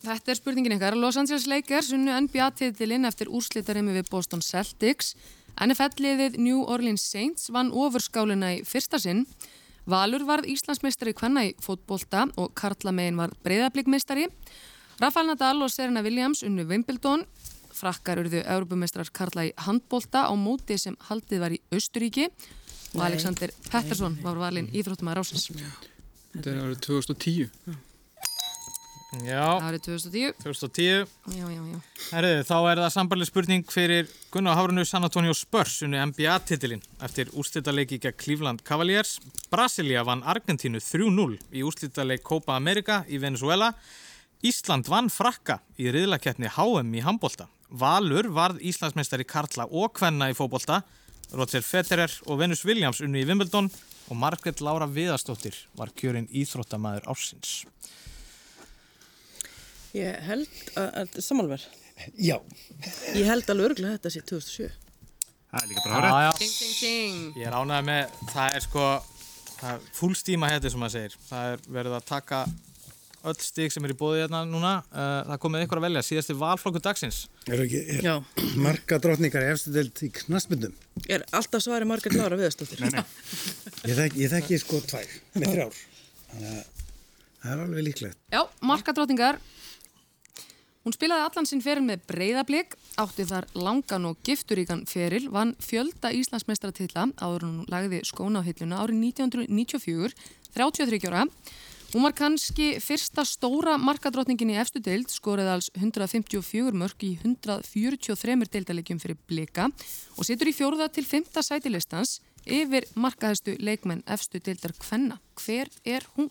Þetta er spurningin ykkar. Los Angeles Lakers unnu NBA-titilinn eftir úrslitarimmi við Boston Celtics. NFL-liðið New Orleans Saints vann ofurskáluna í fyrsta sinn. Valur varð Íslandsmeistari kvenna í fótbolta og Karla megin varð breyðablikmeistari. Rafael Nadal og Serena Williams unnu Wimbledon. Frakkar urðu Europamestrar Karla í handbolta á móti sem haldið var í Austuríki og. Alexander Pettersson var valinn íþróttumar ásins. Þetta er árið 2010. Já. Árið 2010. 2010. Já, já, já. Herriði, þá er það sambarleg spurning fyrir Gunnar Hárunu San Antonio Spurs unni NBA-titilinn eftir úrslitaleiki gegn Cleveland Cavaliers. Brasilia vann Argentínu 3-0 í úrslitaleik Copa America í Venezuela. Ísland vann frakka í riðlakeppni HM í handbolta. Valur varð Íslandsmeistari Karla og Kvenna í fótbolta. Roger Federer og Venus Williams unni í Wimbledon og Margret Laura Viðarstóttir var kjörinn íþróttamæður ársins. Ég held að, að samanverð. Já. Ég held alveg örgulega að þetta sé 2007. Það er líka Já, já. Ding, ding, ding. Ég er ánægð með, það er sko það er full stíma hætti sem maður segir það er verið að taka öll stík sem er í bóði hérna núna uh, það komið ykkur að velja, síðasti valflokku dagsins Eru ekki er, Já. marga drottningar í efstu deild í knastmyndum? Er alltaf svari margar klára viðastóttir? Nei, nei. Ég þekki, ég þekki sko tvær, með þrjár. Þannig að það er alveg líklegt. Já, markadrótningar. Hún spilaði allan sinn feril með breyðablík, átti þar langan og gifturíkan feril, vann fjölda Íslandsmeistaratilla áður hún lagði skóna á hilluna árið 1994, 33 ára. Hún var kannski fyrsta stóra markadrótningin í efstu deild, skorið alls 154 mörg í 143 deildalegjum fyrir blika og situr í fjórða til fymta sætilistans yfir markaðastu leikmenn efstu deildar kvenna. Hver er hún?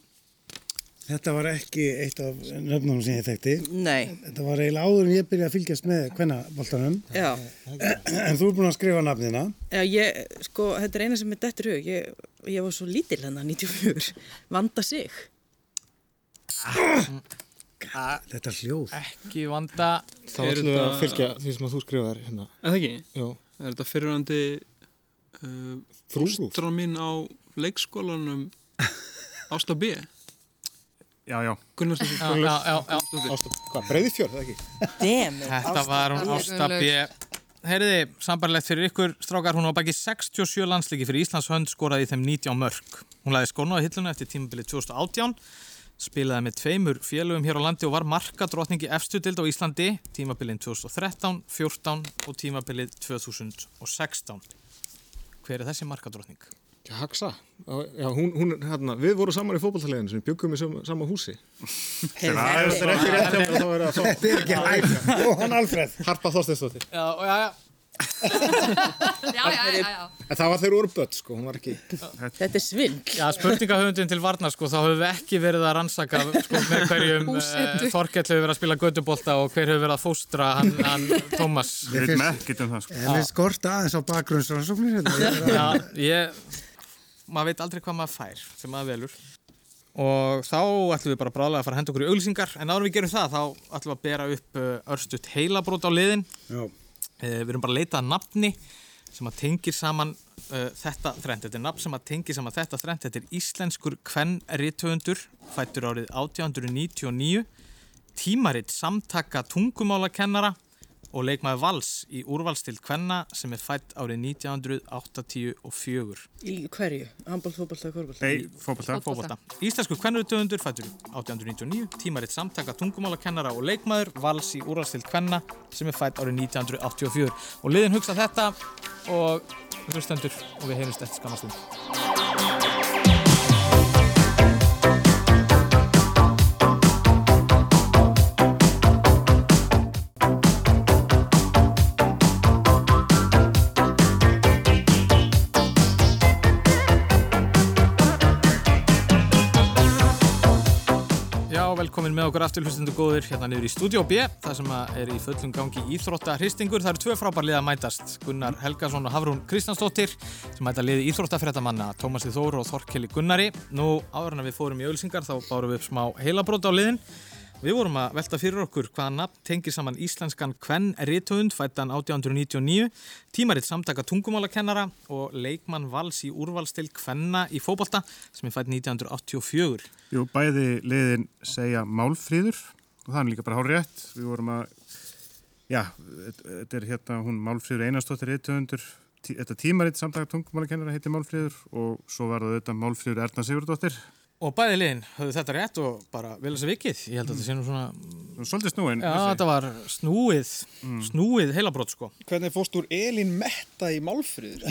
Þetta var ekki eitt af nöfnum sem ég þekkti. Nei. Þetta var eiginlega áður en ég byrjaði að fylgjast með kvennaboltanum. Já. En þú er búin að skrifa nafnina. Já, ég, sko, þetta er eina sem er dettur hug. Ég, ég var svo lítil hennar 94. Vanda sig. Þetta hljóð. Ekki vanda Þá ætlum við að fylgja því sem að þú skrifaðir hérna. Er það ekki? Jó. Er þetta fyrirhandi uh, frústrar mín á leikskólanum Ásta B? Já, já. Gunnarsdóttir. Já, já, já. Ásta, hvað, breyði fjörð, það ekki? Damn it. Þetta var hún Ásta B. Heyriði, sambarlegt fyrir ykkur strákar, hún á baki 67 landsliki fyrir Íslands hönd skoraði í þeim 19 mörg. Hún laði skónu á hilluna eftir tímabilið 2018, spilaði með tveimur félögum hér á landi og var markadrottningi efstu dild á Íslandi tímabilið 2013, 14 og tímabilið 2016. Hver er þessi markadrottning? Já, Haxa. Já, hún, hún, hérna, við vorum saman í fótballtaliðinu sem byggum í sama, húsi. Það er ekki rétt hjá mér að þá er að fá. Þetta er ekki hægt. Jóhann Alfred. Harpa Þorsteinsdóttir. Já, já, já. Já, já, já, já. En það var voru börn, sko, hún var ekki... Þetta er svindl. Já, spurningahöfundin til varnar, sko, þá höfum við ekki verið að rannsaka, sko, með hverjum Búsetu. Þorkell hefur verið að spila gödubólta og hver hefur verið að fóstra hann, hann Tómas. Við veitum ekkert um það, sko. En við skorta aðeins á bakgrunnsrannsóknir. hérna. Já, ég, maður veit aldrei hvað maður fær sem maður velur. Og þá ætlum við bara bráðlega að fara að henda okkur í auglýsingar, en en við gerum það, þá ætlum við að bera upp uh, örstutt heilabrót á liðin. Já. Eh, Við erum bara að leita að nafni sem að tengir saman uh, þetta þrend. Þetta er nafn sem að tengir saman þetta þrend. Þetta er íslenskur kvenn-rithöfundur, fættur árið 1899, tímaritt samtaka tungumálakennara og leikmaður Vals í úrvalstild kvenna sem er fætt árið 1984. Í hverju? Handbólt, fótbólta, korbólta? Nei, fótbolta. Fótbolta. Íslenskur kvennrithöfundur fættur 1899, tímaritt samtaka tungumálakennara og leikmaður Vals í úrvalstild kvenna sem er fætt árið 1984. Og liðin hugsa þetta og hlustendur og við heyrumst eftir skamastund. Okkur aftur hlustendur góðir hérna niður í Studio B, það sem er í fullum gangi íþróttahristingur. Það eru tvö frábær lið að mætast, Gunnar Helgason og Hafrún Kristjánsdóttir sem mæta liði íþróttafréttamanna Tómasi Þóru og Þorkeli Gunnari. Nú, áður en við fórum í ölsingar þá bárum við upp smá heilabrót á liðin. Við vorum að velta fyrir okkur hvaða nafn tengir saman íslenskan Kvenn Rithöfund fættan 1899, tímaritt samtaka tungumálakennara og leikmann vals í úrvalstil Kvenna í fóbolta sem er fætt 1984. Jú, bæði liðin segja málfríður og það er líka bara hár rétt. Við vorum að, já, þetta er hérna hún málfríður Einarstóttir rithöfundur, tí, þetta tímaritt samtaka tungumálakennara heiti Málfríður og svo var það auðvitað Málfríður Erna Sigurdóttir. Og bæði liðin höfðu þetta rétt og bara vel þess að vikið. Ég held að þetta sé nú svona... Svolítið snúin. Já, þetta var snúið, snúið heilabrót sko. Hvernig fórst úr Elín Metta í Málfríður?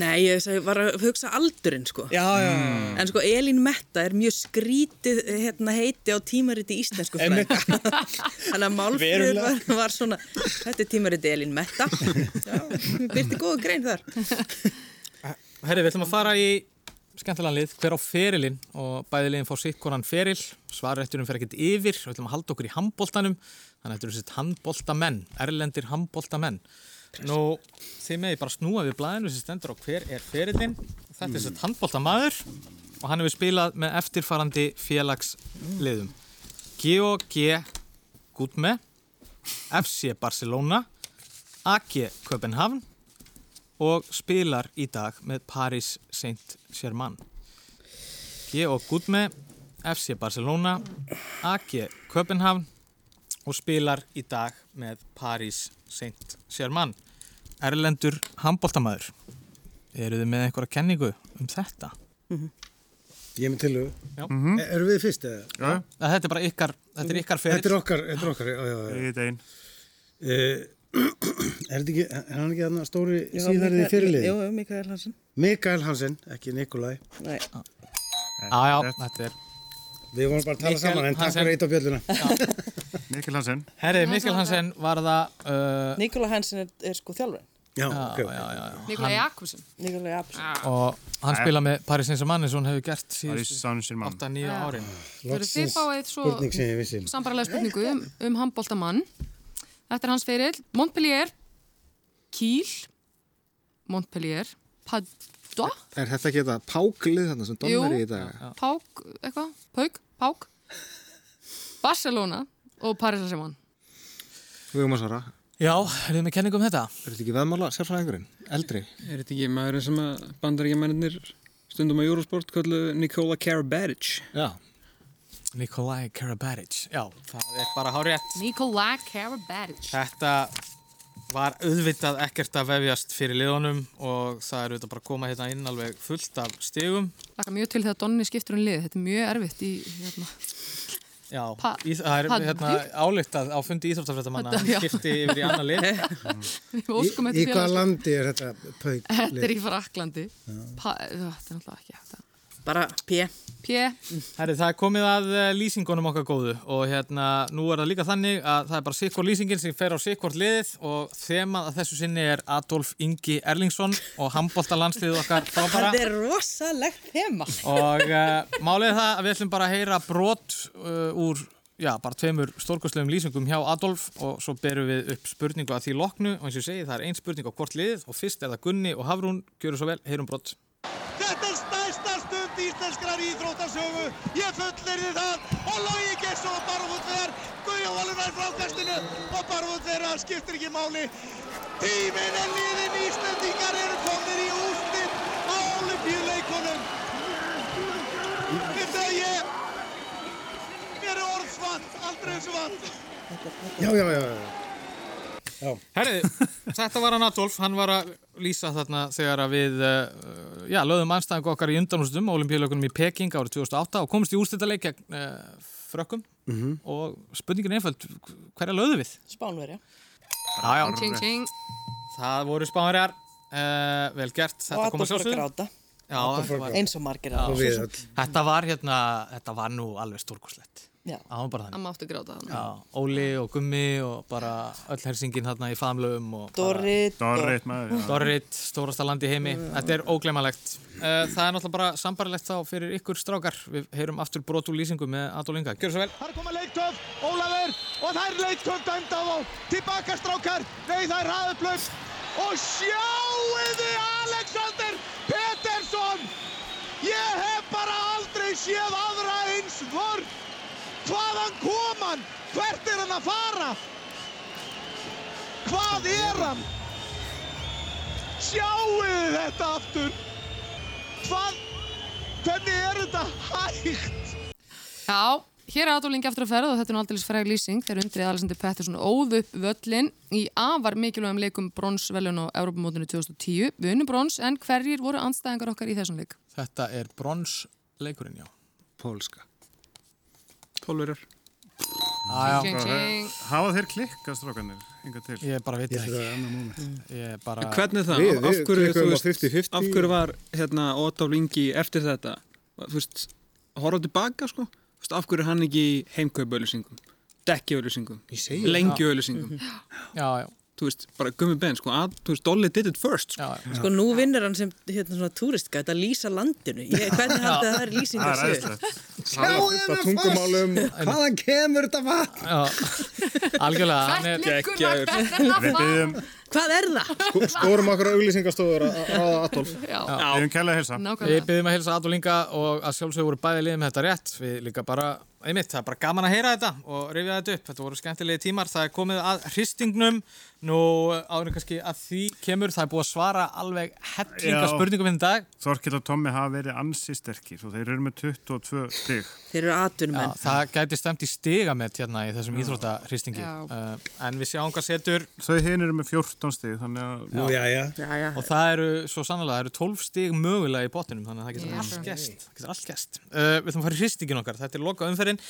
Nei, ég var að hugsa aldurinn sko. Já, já. En sko, Elín Metta er mjög skrítið hérna, heiti á tímariti íslensku fræð. Þannig að Málfríður var, var svona, þetta er tímariti Elín Metta. Já, byrti góða grein þar. Herri, við ætlum að fara í skemmtilega lið, hver á ferilinn og bæði liðin fá sitt konan feril. Svarrætturum fer ekkert yfir, við ætlum að halda okkur í handbóltanum, þannig að þetta eru sitt handbóltamenn, erlendir handbóltamenn Nú, þið meði bara snúa við blæðinu sem stendur á hver er ferilinn. Þetta er sitt handbóltamaður og hann hefur spilað með eftirfarandi félagsliðum Georg G. Gudme FC Barcelona AG Köpenhavn og spilar í dag með Paris Saint-Germain. Georg Gudme, FC Barcelona, AG Köpenhavn og spilar í dag með Paris Saint-Germain. Erlendur handbóltamæður. Eru þið með einhverja kenningu um þetta? Mm -hmm. Ég er með til þau. Já. Mm -hmm. Eru við fyrst eða? Já. Þetta er bara ykkar, þetta er ykkar fyrir. Þetta er okkar, þetta er okkar, já, já, já. Ég er einn. Uh, er þetta ekki, er hann ekki aðna stóri síðarðið fyrirlið? Jú, Mikael Hansen. Mikael Hansen, ekki Nikolai. Nei. Já, já, þetta er... Við vorum bara að tala Mikael saman, en takk fyrir eitt á bjölluna. Mikael Hansen. Herri, Mikael Hansen var það... Uh, Nikola Hansen er, er sko þjálfurinn. Já, ok. Já, já, já. Nikolai Jakobsen. Nikolai Jakobsen. Og hann spila með Paris Saint-Germain eins og hann hefur gert Saint-Germain. 8-9 Já. árin. Þau eru þið fáið svo vissi. sambarlega spurningu um, um handbóltamann. Þetta er hans fyrir Montpellier, Kiel, Montpellier, Padua, Er þetta ekki þetta páklið þarna sem Jú. er í dag? Pák, eitthvað, Pauk, Pák, Barcelona og Paris Saint-Germain. Við erum að svara. Já, er þið með kenningu um þetta? Er þetta ekki veðmála sérfræðingurinn? Eldri? Er þetta ekki maðurinn sem að bandaríkjamennir stundum á Eurosport kallu Nikola Karabatic? Já. Nikolai Karabatic. Já, það er bara hárétt. Nikolai Karabatic. Þetta var auðvitað ekkert að vefjast fyrir liðunum og það er auðvitað bara að koma hérna inn alveg fullt af stigum. Laka mjög til þegar Donni skiptur um lið. Þetta er mjög erfitt í, hérna, Já, Pa- í, það er hérna, ályktað á fundi íþróttafrættamanna skipti yfir í annar lið. við óskum Í, í félags- landi er þetta pauk? Þetta er í Fraklandi. Pa, þetta er náttúrulega ekki hægt að... Bara P. P. Herri, það er komið að eh, lýsingunum okkar góðu og hérna, nú er það líka þannig að það er bara sikkort lýsingin sem fer á sikkort liðið og þemað að þessu sinni er Adolf Ingi Erlingsson og handbóltalandsliðið okkar frábara. Það er rosalegt þema. Og uh, málið er það að við ætlum bara að heyra brot uh, úr, já, bara tveimur stórkostlegum lýsingum hjá Adolf og svo berum við upp spurningu að því loknu og eins og ég segi það er ein spurning á hvort liðið og fyrst er það Gunni og Hafrún, gjöru svo vel, heyrum brot. Þetta er stærsta stund íslenskrar íþróttasögu. Ég fullirði það og Lógi Gesson og Barfútt þegar Guðjón Valur nær frákastinu og Barfútt þeirra skiptir ekki máli. Tíminn er liðin, Íslendingar eru komnir í úrslit á olimpíuleikunum. Þetta er ég, mér er orðsvant, aldrei vant. Já, já, já, já. Herri, þetta var hann Adolf, hann var að lýsa þarna þegar að við uh, já, lögðum anstæðingu okkar í undanústum olimpíulökunum í Peking árið 2008 og komist í úrstættarleik gegn uh, frökkum Mhm. og spurningin er einföld, hverja lögðu við? Spánverja. Það voru spánverjar, uh, vel gert, þetta kom að sjálfsögðu. gráta. Já, var- gráta. Eins og margir. Þetta var hérna, þetta var nú alveg stórkoslegt. Já. Það var bara þannig. Hann mátti gráta þannig. Já, Óli og Gummi og bara öll hersingin hérna í famlöfum Dorrit. Dorrit, maður, já. Dorrit, stórasta land í heimi. Þetta er óglemalegt. Uh, það er náttúrulega bara sambarlegt þá fyrir ykkur strákar. Við heyrum aftur brot úr lýsingu með Adolf Inga. Gjör svo vel. Það er komað leiktöf, Ólafur, og það er leiktöf dæmd á þá. Tilbaka strákar, nei það er hraðuplöf. Og sjáuðu Alexander Pettersson! Ég hef bara aldrei séð aðra eins vörn. Hvaðan kom hann? Hvert er hann að fara? Hvað er hann? Sjáuðu þetta aftur? Hvað? Hvernig er þetta hægt? Já, Hér er Adolf Ingi aftur að ferða og þetta er nú aldrei fræg lýsing þegar undrið Alessandir Pettersson óð upp völlin í afar mikilvægum leikum bronsvelun á Europamótinu 2010. Við unnum brons en hverjir voru anstæðingar okkar í þessum leik? Þetta er bronsleikurinn, já. Pólska. Pólverjar. Hafa þeir klikkað strákanir, inga til? Ég bara veit ekki. bara... En hvernig það? Við- Af- hverju, veist, 50-50. af hverju var hérna Otto Lingi eftir þetta? Horfa tilbaka sko? Veist, af hverju er hann ekki í heimkaupauðlýsingum, dekkiauðlýsingum, segi lengjuauðlýsingum? Já, já. Þú veist, bara gummi ben, sko, að, þú veist, Dolly did it first, sko. Já, Sko nú vinnur hann sem hérna svona túristgæt að lýsa landinu. Ég, hvernig haldið að það er lýsingar Það er Sjáðu tungumálum. Hvaðan kemur þetta vatn? Já, algjörlega, er... Hvað er það? Sko- Skorum okkur auglýsingastofur að ráða Adolf. Já, við kælega að hilsa Adolf Inga og að sjálfsögur voru bæði liðið með þetta rétt. Við líka bara, einmitt, það er bara gaman að heyra þetta og rifja þetta upp. Þetta voru skemmtilegi tímar. Það er komið að hristingnum. Nú, áður en kannski að því kemur, það er búið að svara alveg hellinga Já. spurningum hérna í dag. Þorkill og Tommi hafa verið ansi sterkir og þeir eru með 22 stig. Þeir eru atvinnum Já, menn. það gæti stemt í stigamett hérna í þessum íþróttahristingi. Já. Uh, en við sjáum hvað setur Þau hinn eru með 14 stig, þannig að... Nú, já, já. Já, já. og það eru svo sannlega, það eru 12 stig mögulega í botninum, þannig að það getur Já. allt gæst. Það getur allt gæst. Uh, við ætlum að fara í hristingin okkar, þetta er loka umferðin.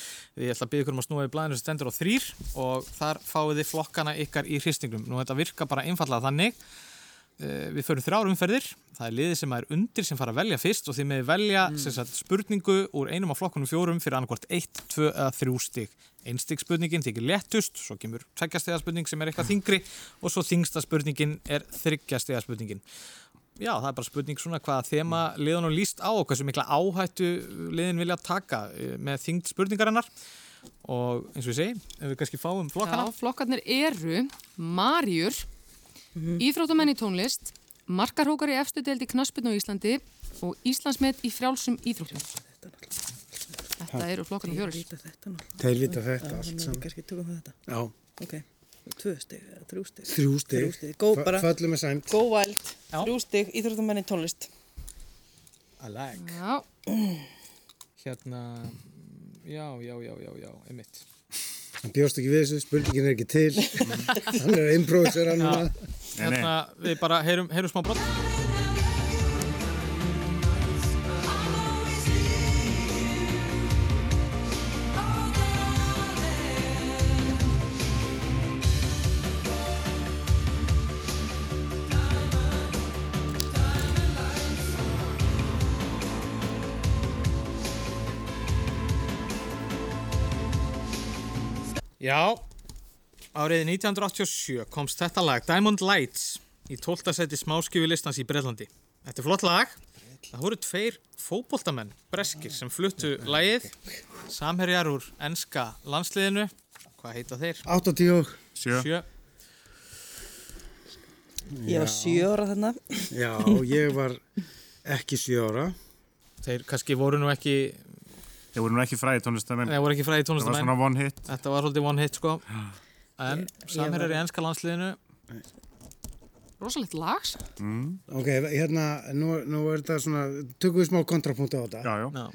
Ég ætla að byggja ykkur um að snúa í blæðinu sem stendur á þrýr og þar fáið þið flokkana ykkar í hristingnum. Nú þetta virka bara einfallega þannig. Uh, við förum þrjár umferðir, það er liðið sem er undir sem fara að velja fyrst og þið með velja mm. sagt, spurningu úr einum af flokkunum fjórum fyrir annarkvort 1, 2 eða 3 stig. Einn stig spurningin þykir léttust, svo kemur tveggjastega spurning sem er eitthvað þingri og svo þingsta spurningin er þryggjastega spurningin. Já, það er bara spurning svona hvaða þema liðan og líst á og hversu mikla áhættu liðin vilja taka eh, með þingd spurningarinnar og eins og ég segi, ef við kannski fáum flokkana. Já, flokkarnir eru Marjur, Íþróttamenn í tónlist, Markarhókar í efstu deild í knaspinu á Íslandi og Íslandsmet í frjálsum íþróttum. Þetta eru flokkarnir fjórir. Vita þetta nú. Þeir vita þetta allt saman. við kannski tökum það þetta. Já, Ok. Tvö stig, eða þrjú stig. þrjú stig. Þrjú stig. Góð bara. Föllum með sæmt. Góð væld. Þrjú stig, íþróttamenn í tónlist. I like. Já, Hérna, já, já, já, já, já, einmitt. Hann bjóst ekki við þessu, spurningin er ekki til. Hann er að. Nei, nei. Hérna, við bara heyrum, heyrum smá brott. Já, árið 1987 komst þetta lag Diamond Lights í 12. seti smáskjöfu listans í Breitlandi. Þetta er flott lag. Það voru tveir fótboltamenn, breskir, sem fluttu lagið. Samherjar úr enska landsliðinu. Hvað heita þeir? 80 og... Sjö. Sjö. Ég var sjö ára þarna. Já, ég var ekki 7 ára. Þeir kannski voru nú ekki, Þeir voru ekki fræði tónlistamenn. þeir voru ekki fræði Það var tónlistamenn. svona one hit. Þetta var svolítið one hit, sko. En samherjar var- í enska landsliðinu. rosalegt lags. Ok, hérna, nú, nú er þetta svona, tökum við smá kontrapunkt á þetta. Já, já. Já.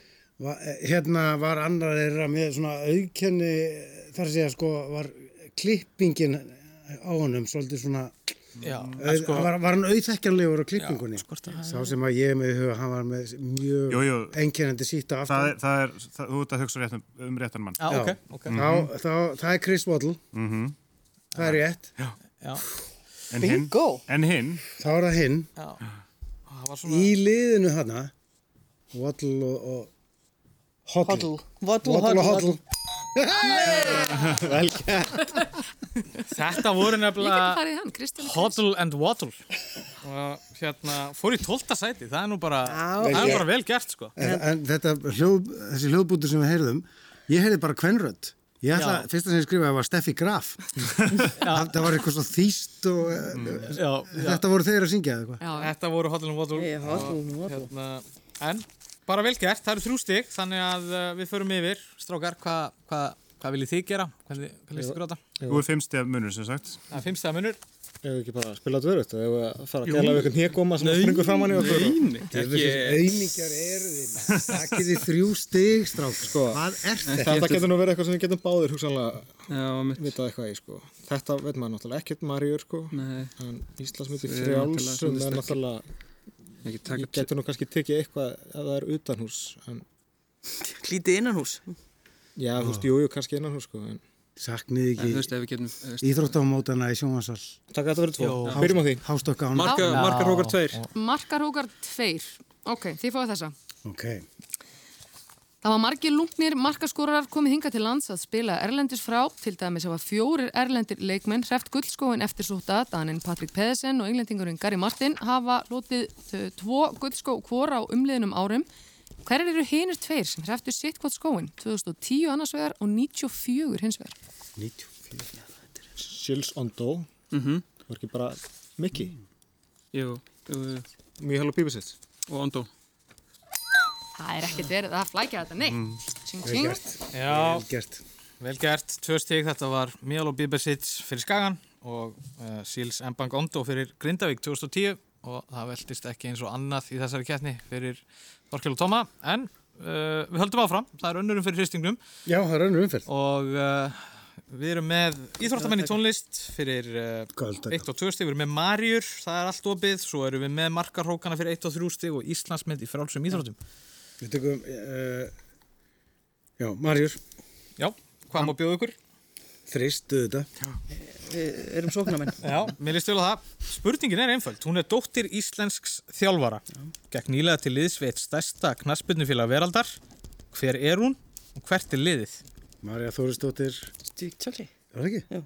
Va, hérna var annar þeirra með svona auðkenni, þar að segja sko, var klippingin á honum svolítið svona, Já, auð, sko, var, var hann auðþekkjanlegur á klippingunni? Já, sko, það- Sá sem að ég er með í huga, hann var með mjög Jú, jú. einkennandi síta Það er, það er, það, þú ert að hugsa rétt um, réttan mann. Já, ok, ok. Þá, þá, það er Chris Waddle, Mm það er rétt. Já, En hinn, en hinn, Þá er það hinn, já. Var svona... í liðinu þarna, Waddle og, og Hoddle. Waddle, Waddle og hoddle, Hoddle. Þetta voru nefnilega. Hoddle and Waddle og hérna fór í tólta sæti það er nú bara, það er bara vel gert sko En, en þetta hljóð, þessi hljóðbútur sem við heyrðum, ég heyrði bara kvenrödd. Ég ætla, Já. fyrsta sem ég skrifaði var Steffi Graf. það var eitthvað svo þýst og mm. já, já. þetta voru þeir að syngja eða eitthvað. Þetta voru Hoddle and Waddle Ég, Hoddle og, and Waddle. hérna, en bara vel gert, það eru þrjú stygg þannig að uh, við förum yfir strákar, hvað hva, hva viljið þið gera hvernig, hvernig líst ykkur á þetta? þú er fimmstef munur sem sagt. það er fimmstæða munur Ef við ekki bara spila dverut, ef við að fara að gæla við eitthvað hnegóma sem springur fram hann í okkur. Nei, nei, Ekki... Auðmingjar eru þið. Takkið þið þrjú stig, strák. Sko, Hvað er þetta? þetta getur nú verið eitthvað sem við getum báðir hugsanlega vitað eitthvað í, sko. Þetta veit maður náttúrulega ekkert sko. En Íslandsmyndi er taka Ég getur nú kannski tekið eitthvað ef það er utanhús, en... Lítið innanhús. Já, þú veist, jú, jú, kannski innanhús, sko, en... Saknið En þú veist, ef við getum... ef við- Íþróttamótana í sjónvarsal. Takk að þetta verið tvo. Byrjum á því. Hástökka hann. Marka, markar hókar tveir. Markarhókar tveir. Ok, þið fáið þessa. Ok. Það var margir lungnir markaskórar komið hinga til lands að spila erlendis frá, til dæmis hafa fjórir erlendir leikmenn hreft guldskóin eftir sóta, Danin Patrik Pedersen og englendingurinn Gary Martin hafa lotið uh, tvo guldskó hvor á umliðnum árum. Hverjar eru hinir tveir sem hreftu sitt hvort skóin? 2010 annars vegar og 94 hins vegar. 94. Sils Ondo. Mhm. Það var ekki bara Mikki. Jú. Mjög halva bíbisitt. Og Ondo. Það er ekkert verið að flækja þetta, nei. Mm. Vel gert. Já, Vel gert. vel gert. Tvö stík, þetta var Mjál og Bíbersits fyrir Skagan og uh, Síls Mbang Ondo fyrir Grindavík 2010 og það veldist ekki eins og annað í þessari keppni fyrir Þorkel og Tóma en uh, við höldum áfram, það er önnurum fyrir hristingnum. Já, það er önnur umferð. og uh, við erum með íþróttamenn í tónlist fyrir uh, Kvöld, 1 og 2 stík, við erum með Marjur, það er allt opið, svo erum við með markarhókana fyrir 1 og 3 stík og Íslandsmynd í frálsum íþróttum. Við tökum, uh, já, Marjur, Já, hvað má bjóða ykkur? þristu þetta. Við erum sóknarmenn. Já, mér líst vel á það. Spurningin er einföld. Hún er dóttir Íslensks þjálfara. Gekk nýlega til liðs við eitt stærsta knaspurnufélag veraldar. Hver er hún og hvert er liðið? Marja Þórisdóttir, Stík Chelsea. var það ekki? Já.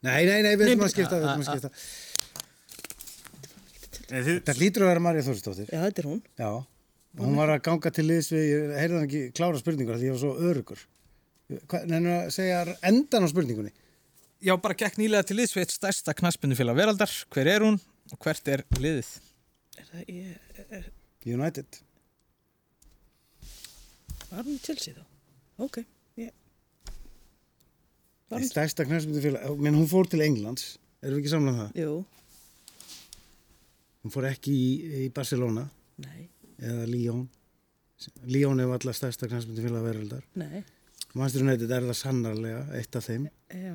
Nei, nei, nei, við ætlum að skipta, við ætlum að skipta. Nei, þið, Það hlýtur að vera Marja Þórisdóttir. Já, þetta er hún. Já, og hún var að ganga til liðs við, ég heyrði hann ekki klára spurningur því ég var svo örugur. Nennu að segja endan á spurningunni. Já, bara gekk nýlega til liðs við eitt stærsta knaspurnufélag veraldar. Hver er hún og hvert er liðið? Er það, ég, er, United. var hún í Chelsea þá? Ok, ég... Í hún? stærsta knæsmyndufélag, menn hún fór til Englands, erum við ekki samlað um það? Jú, Hún fór ekki í, í Barcelona nei, eða Lyon. Lyon er alltaf stærsta knæsmyndufélag veraldar. nei, Manchester United er það sannarlega eitt af þeim. já.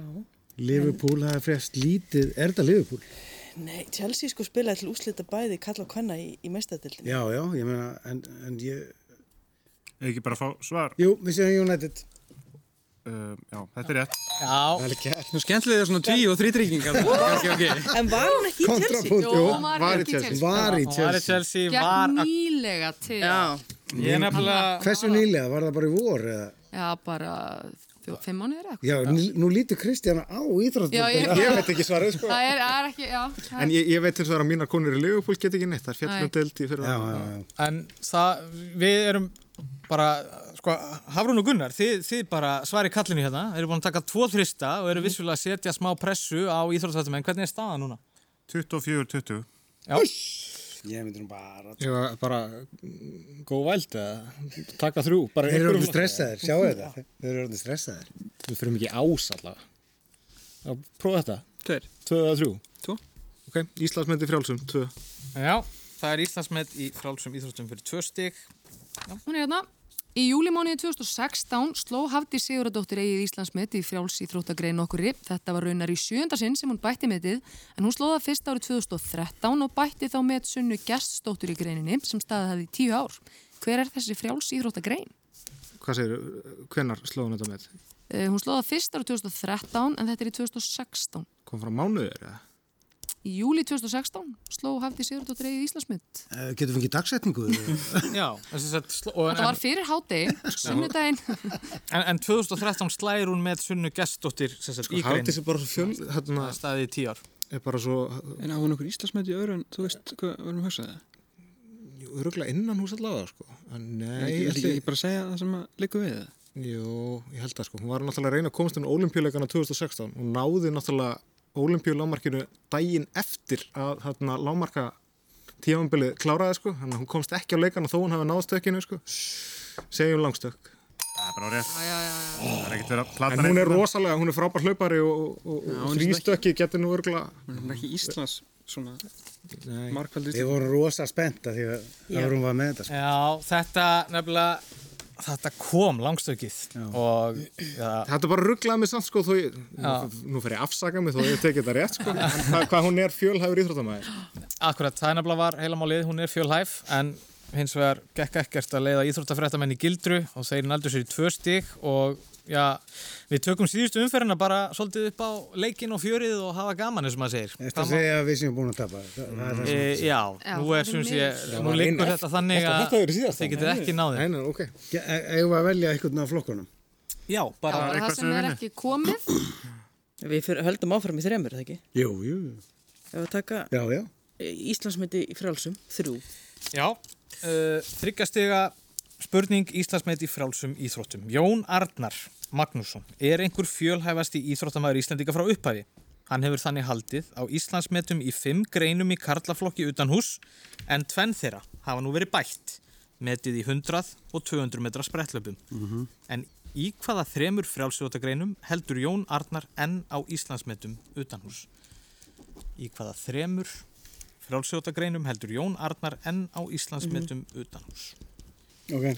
Liverpool, það er frest lítið, er þetta Liverpool? Nei, Chelsea sko spilaði til úslita bæði kalla og kvenna í, í mestadildinu. Já, já, ég meina, en, en ég, er ekki bara að fá svar? jú, við séum United. Uh, já, þetta er rétt. Já, Það ekki Nú skemmtilega er svona tví og ok. En var hún ekki í Chelsea? Jú, hún var var í ekki í Chelsea. Chelsea. Var í hún var í Chelsea. Chelsea, að... nýlega til. Já, Ég er nefnilega... Hversu nýlega, var það bara í vor eða? Já, bara fimm mánuðir eða eitthvað. Já, nú, nú lítur Kristjana á íþróttum. Ég- Ég veit ekki svarið, sko. Það er, það er ekki, já. það En ég, ég veit og það að mínar konur í Liverpool get ekki neitt. Það er deild í fyrir Já, já, já. En það, við erum bara, sko, Hafrún og Gunnar, þið, þið bara svari kallinu hérna, þeir eru búin að taka tvo þrista og eru vissulega að setja smá pressu á íþróttafættum, en hvernig er staðan núna? 24-20. Já, Ég myndir nú bara... Ég var bara góð væld eða taka þrjú. Bara Þeir eru orðin stressaðir, sjáu þetta. Þeir eru orðin stressaðir. Við fyrir mikið ás allavega. Já, prófa þetta. Tveir. Tvö eða þrjú. Tvo. Ok, Íslandsmyndi frjálsum, tvö. já, það er Íslandsmet í frálsum íþróttum fyrir tvö stig. Hún er hérna. Í júlimániði 2016 sló Hafdi Siguradóttir eigið Íslandsmet í frjáls í þróttagrein okkurri. Þetta var raunar í sjönda sinn sem hún bætti metið en hún slóða fyrst árið 2013 og bætti þá met sunnu geststóttur í greininni sem staðið hafði í tíu ár. Hver er þessi frjáls í þróttagrein? Hvað segir, hvenar slóðum þetta með? Uh, hún slóða fyrst árið 2013 en þetta er í 2016. Kom frá mánuður eða? Í júli 2016 sló Hafdi Siguradóttir eigið Íslandsmet. Uh, getum við ekki dagsetningu? Já, Þetta var fyrir hádegi, sunnudaginn. en, en 2013 slæðir hún með sunnu gestóttir sagt, í grein. Hafdís er bara svo fjöl, hérna, Það staðið í er bara svo, En á hún okkur Íslandsmet í öðru en þú veist hvað við erum að hugsa það? öruglega innan hús allavega, sko. En nei, ég ætla ekki bara segja það sem að liggum við það. Jú, ég held það, sko. Hún var náttúrulega að reyna að komast inn á olimpíuleikana 2016 og náði náttúrulega olimpíulámarkinu daginn eftir að hérna lámarka tífambilið kláraði, sko. Að hún komst ekki á leikana þó hún hafi náðstökkinu, sko. Segjum langstökk. Bara rétt. Já, já, já. Það er ekkert verið að plata En hún er neitt. rosalega, hún er frábær hlaupari og, og, og þrýstökki getur nú örgla Hún er ekki Íslands svona markvældist. Við vorum rosa spenta því að það vorum var með þetta. sko. Já, þetta nefnilega þetta kom langstökið og ja, Þetta bara rugglað mig samt sko þó ég, nú, fer ég afsaka mig þó ég tekið þetta rétt sko. En hvað, hvað hún er fjölhæfur íþróttamæður Akkurat, það er nefnilega var heilamálið, hún er fjölhæf en hins vegar gekk ekkert að leiða íþróttafréttamenn í gildru og þeir nældu sér í tvö stík og já, við tökum síðustu umferðina bara svolítið upp á leikin og fjörið og hafa gaman eins og maður segir. Þetta segja að við séum búin að tapa. Er E, sem- já, Já, nú er sem sé, nú liggur þetta þannig að þið getið ekki náðið. Nei, nei, ok. Ge- e- Eigum við að velja einhvern af flokkunum? Já, bara það sem er ekki komið. Við höldum áfram í þremur, er það ekki? Jú, jú. Ef við taka Já, já. Íslandsmyndi í frálsum, þrjú. Já, uh, þryggjastega spurning Íslandsmet í frálsum íþróttum. Jón Arnar Magnússon er einhver fjölhæfasti íþróttamæður Íslandika frá upphæfi. Hann hefur þannig haldið á Íslandsmetum í fimm greinum í karlaflokki utan hús en tvenn þeirra hafa nú verið bætt metið í 100 og 200 metra sprettlöpum. Mhm. En í hvaða þremur frjálsjótagreinum heldur Jón Arnar enn á Íslandsmetum utan hús? Í hvaða þremur frjálsjótagreinum heldur Jón Arnar enn á Íslandsmetum utan hús? Ok.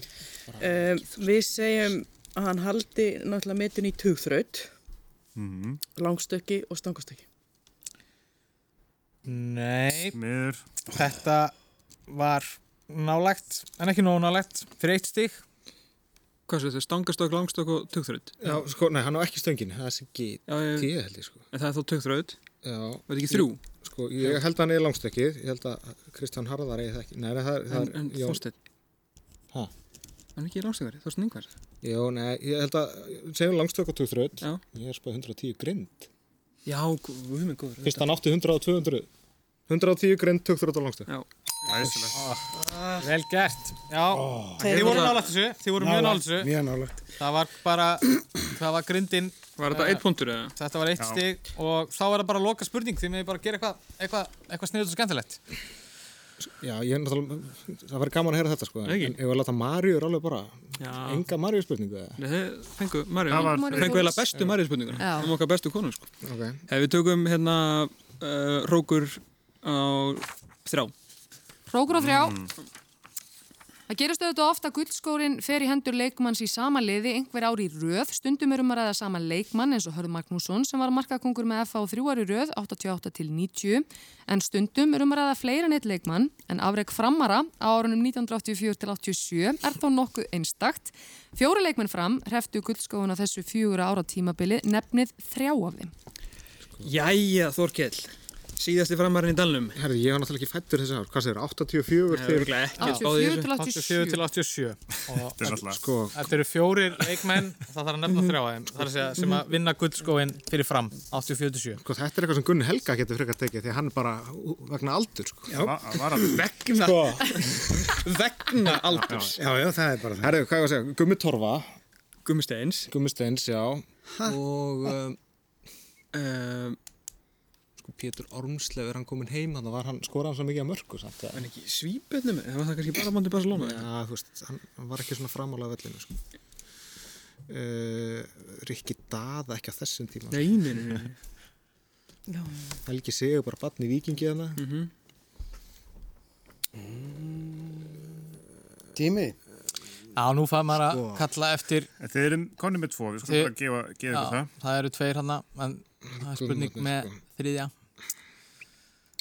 Um, við segjum að hann haldi náttúrulega metin í tugþraut, Mhm. langstökki og stangastökki. Nei, Miður. þetta var nálægt, en ekki nóg nálægt, fyrir eitt stík. Hvað svo þetta? Stangastök, langstök og tugþraut? Já, sko, nei, hann á ekki stöngin, það er sem ég- G held ég sko. En það er þá tugþraut? Já. Var þetta ekki þrjú? Sko, ég held að hann er langstökkið, ég held að Kristján Harðar eigi það ekki. Nei, það, er- það En, er en Jón- Þorsteinn? Ha? Hann er ekki langstökari, Þorsteinn Ingvar? Jó, nei, ég held að, segjum og tugþraut, Já. ég er spáð 110 grind. Já, guð minn góður. Fyrst hann átti 100 og 200, 110 grind, tugþraut og langstökk. Já. Læsilegt. Vel gert, já, þið voru nálægt þessu, þið voru mjög nálægt þessu. Mjög nálægt. Það var bara, það var grindin. Var þetta einn punktur eða? Þetta var eitt Já. stík og þá var það bara loka spurning, þið meði bara gera eitthvað, eitthvað, eitthvað sniðut og skemmtilegt. Já, ég er náttúrulega, það verður gaman að heyra þetta sko, en Ekki? en ef við láta Maríur alveg bara, Já. enga Maríur spurningu eða? Nei, þeir fengu Marju, Það var- fengu eiginlega bestu Marju spurninguna. Já. Um okkar bestu konu, sko. Ok. Ef við tökum hérna uh, Rókur á þrjá. Hrókur á þrjá. Það gerist auðvitað ofta guldskórin fer í hendur leikmanns í sama liði einhver ári í röð. Stundum er um að ræða sama leikmann eins og Hörð Magnússon sem var markakongur með FH þrjú ári í röð 88 til 90. En stundum er um að ræða fleira en eitt leikmann en afreg framara á árunum 1984 til 87 er þó nokkuð einstakt. Fjóri leikmenn fram hreftu guldskóin á þessu fjögura ára tímabili nefnið þrjá af þeim. Jæja, Þorkell. Síðasti framarinn í dalnum. Herði, ég var náttúrulega ekki fættur þessi ár, hvað segir, 84 Nei, örugglega ekki, 84 til 84 til 87 og Þetta er náttúrulega- sko, þetta eru fjórir leikmenn það þarf að nefna þrjá þeim það er að segja sem að vinna guldskóin fyrir fram 84 til 7 Sko, þetta er eitthvað sem Gunni Helga getur frekar tekið því hann er bara vegna aldur sko. Já. Vegna sko. Vegna aldurs. Já, já, það er bara það. Herðu, hvað ég að segja, Gummi Torfa. Gummi Steins. Gummi Steins, já. Og um, um, Pétur Ormslev er hann komin heim þannig var hann skorað hann svo mikið að mörgu samt, ja. En ekki svípetnum, það var það kannski bara bándi Barcelona Já, þú veist, hann, var ekki svona framálega vellinu sko. uh, Rikki Daða ekki á þessum tíma Nei, nei, nei. Helgi Sigur bara bann í vikingi hana Mhm. Tími? Já, nú fær maður að Sko. kalla eftir Þið erum konum með tvo, við skulum bara gefa, gefa Já, það. það eru tveir hann en það er spurning með þriðja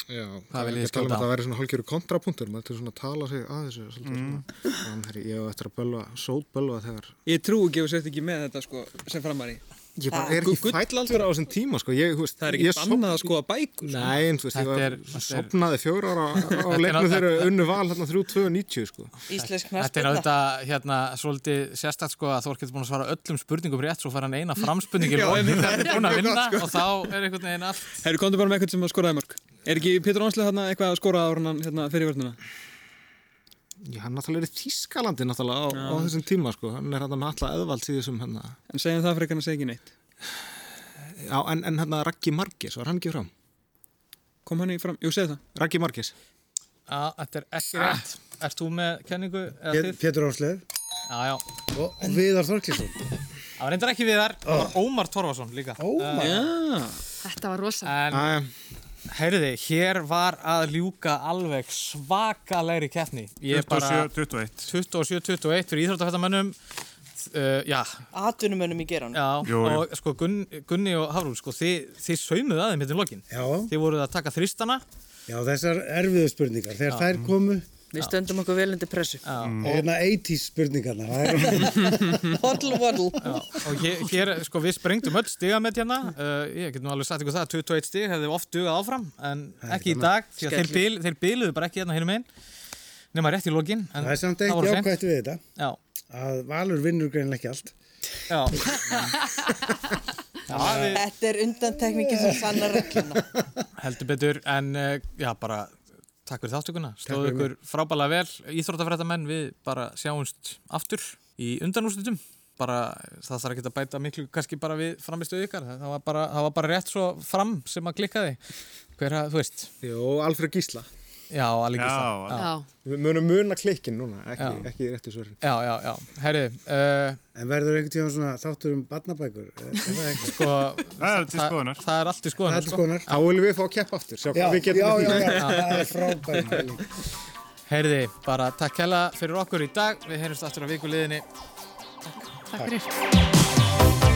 Já, það er ekki að tala um skjóta að á? það væri svona hálfgjöru kontrapunktur maður til svona að tala sig að þessu svolítið Mm. svona Þannig að ég hef eftir að bölva, sótbölva þegar Ég trú ekki að þú sért ekki með þetta sko, sem framari Ég bara er ekki fæll á þessum tíma sko. ég, þú veist, Það er ekki bannað að skoða bækur sko. Nei, en þú veist, ég Þetta var sopnaði fjóra ára á Þetta leiknu náttúrulega- þegar unnu val hérna 3-2-90 sko. Íslensk Þetta er auðvitað hérna svolítið sérstætt sko að Þorkell er búin að svara öllum spurningum rétt svo fær hann eina framspurningin Já, og það er búin að vinna sko. og þá er einhvern veginn allt Herru, komdu bara með eitthvað sem að skoraði mörg Er ekki Pétur Ánslega hérna eitthvað að skora ára hann hérna fyrir vörnuna? Já, hann náttúrulega er í Þískalandi náttúrulega á, á þessum tíma sko. hann er hérna með alla eðvald í þessum hérna. En segjum það fyrir ekki að segja ekki neitt Já, en, en hérna Raggi Margis, var hann ekki fram? Kom hann í fram? Jú, segð það Raggi Margis Já, þetta er ekki rétt Ert þú með kenningu? Pétur Áslef. Já, já. Og, og Viðar Þorkilsson. Það var reyndar ekki Viðar, það var Ómar Torfason líka. Ómar? Uh, Þetta var rosa. Heyrði, hér var að ljúka alveg svakalegri keppni. Ég er bara- 27-21. 27-21 fyrir íþróttafættamönnum. Uh, já, Atvinnumönnum í geran. Já, Jú, jú. og sko Gunn, Gunni og Hafrún, sko, þið, þið saumuðu aðeim hérna í lokin. Já. Þið voruð að taka þristana. Já, þessar erfiðu spurningar. Þegar Já. þær komu, Við stöndum okkur vel undir pressu. Já. hérna 80s spurningarna. waddle. Já, og hér, hér, sko, við sprengtum öll stiga með hérna. Uh, ég get nú alveg sagt ykkur það, 21 stig hefði oft dugað áfram, en ekki í dag, því að þeir, bil, þeir biluðu bara ekki hérna hérna meginn, nema rétt í lokin. en Það er samt eitt jákvætt við þetta. Já. Að Valur vinnur greinlega ekki allt. Já. Já, við, Þetta er undantekningin sem sannar regluna. heldur betur, en uh, já, bara takk fyrir þáttökuna. Stóðu ykkur frábælega vel, íþróttafrættamenn, við bara sjáumst aftur í undanúrslitum. Bara, það þarf ekki að bæta miklu kannski bara við framistuðu ykkar. Það var bara, það var bara rétt svo fram sem að klikkaði. Hver að, þú veist? Jó, Alfred Gísla. Já, alveg Já. Já. Við munum muna klikkin núna, ekki, ekki réttu svörin. Já, já, já. Herri, uh, En verður einhvern tíma svona þáttur um barnabækur? Það ekki? sko... Það er til skoðunar. Það er allt í skoðunar, sko. skoðunar. Þá viljum við fá að keppa aftur, sjá Já, já, getum já, það er frábært. Herði, bara takk hella fyrir okkur í dag. Við heyrjumst aftur á vikuliðinni. Takk fyrir.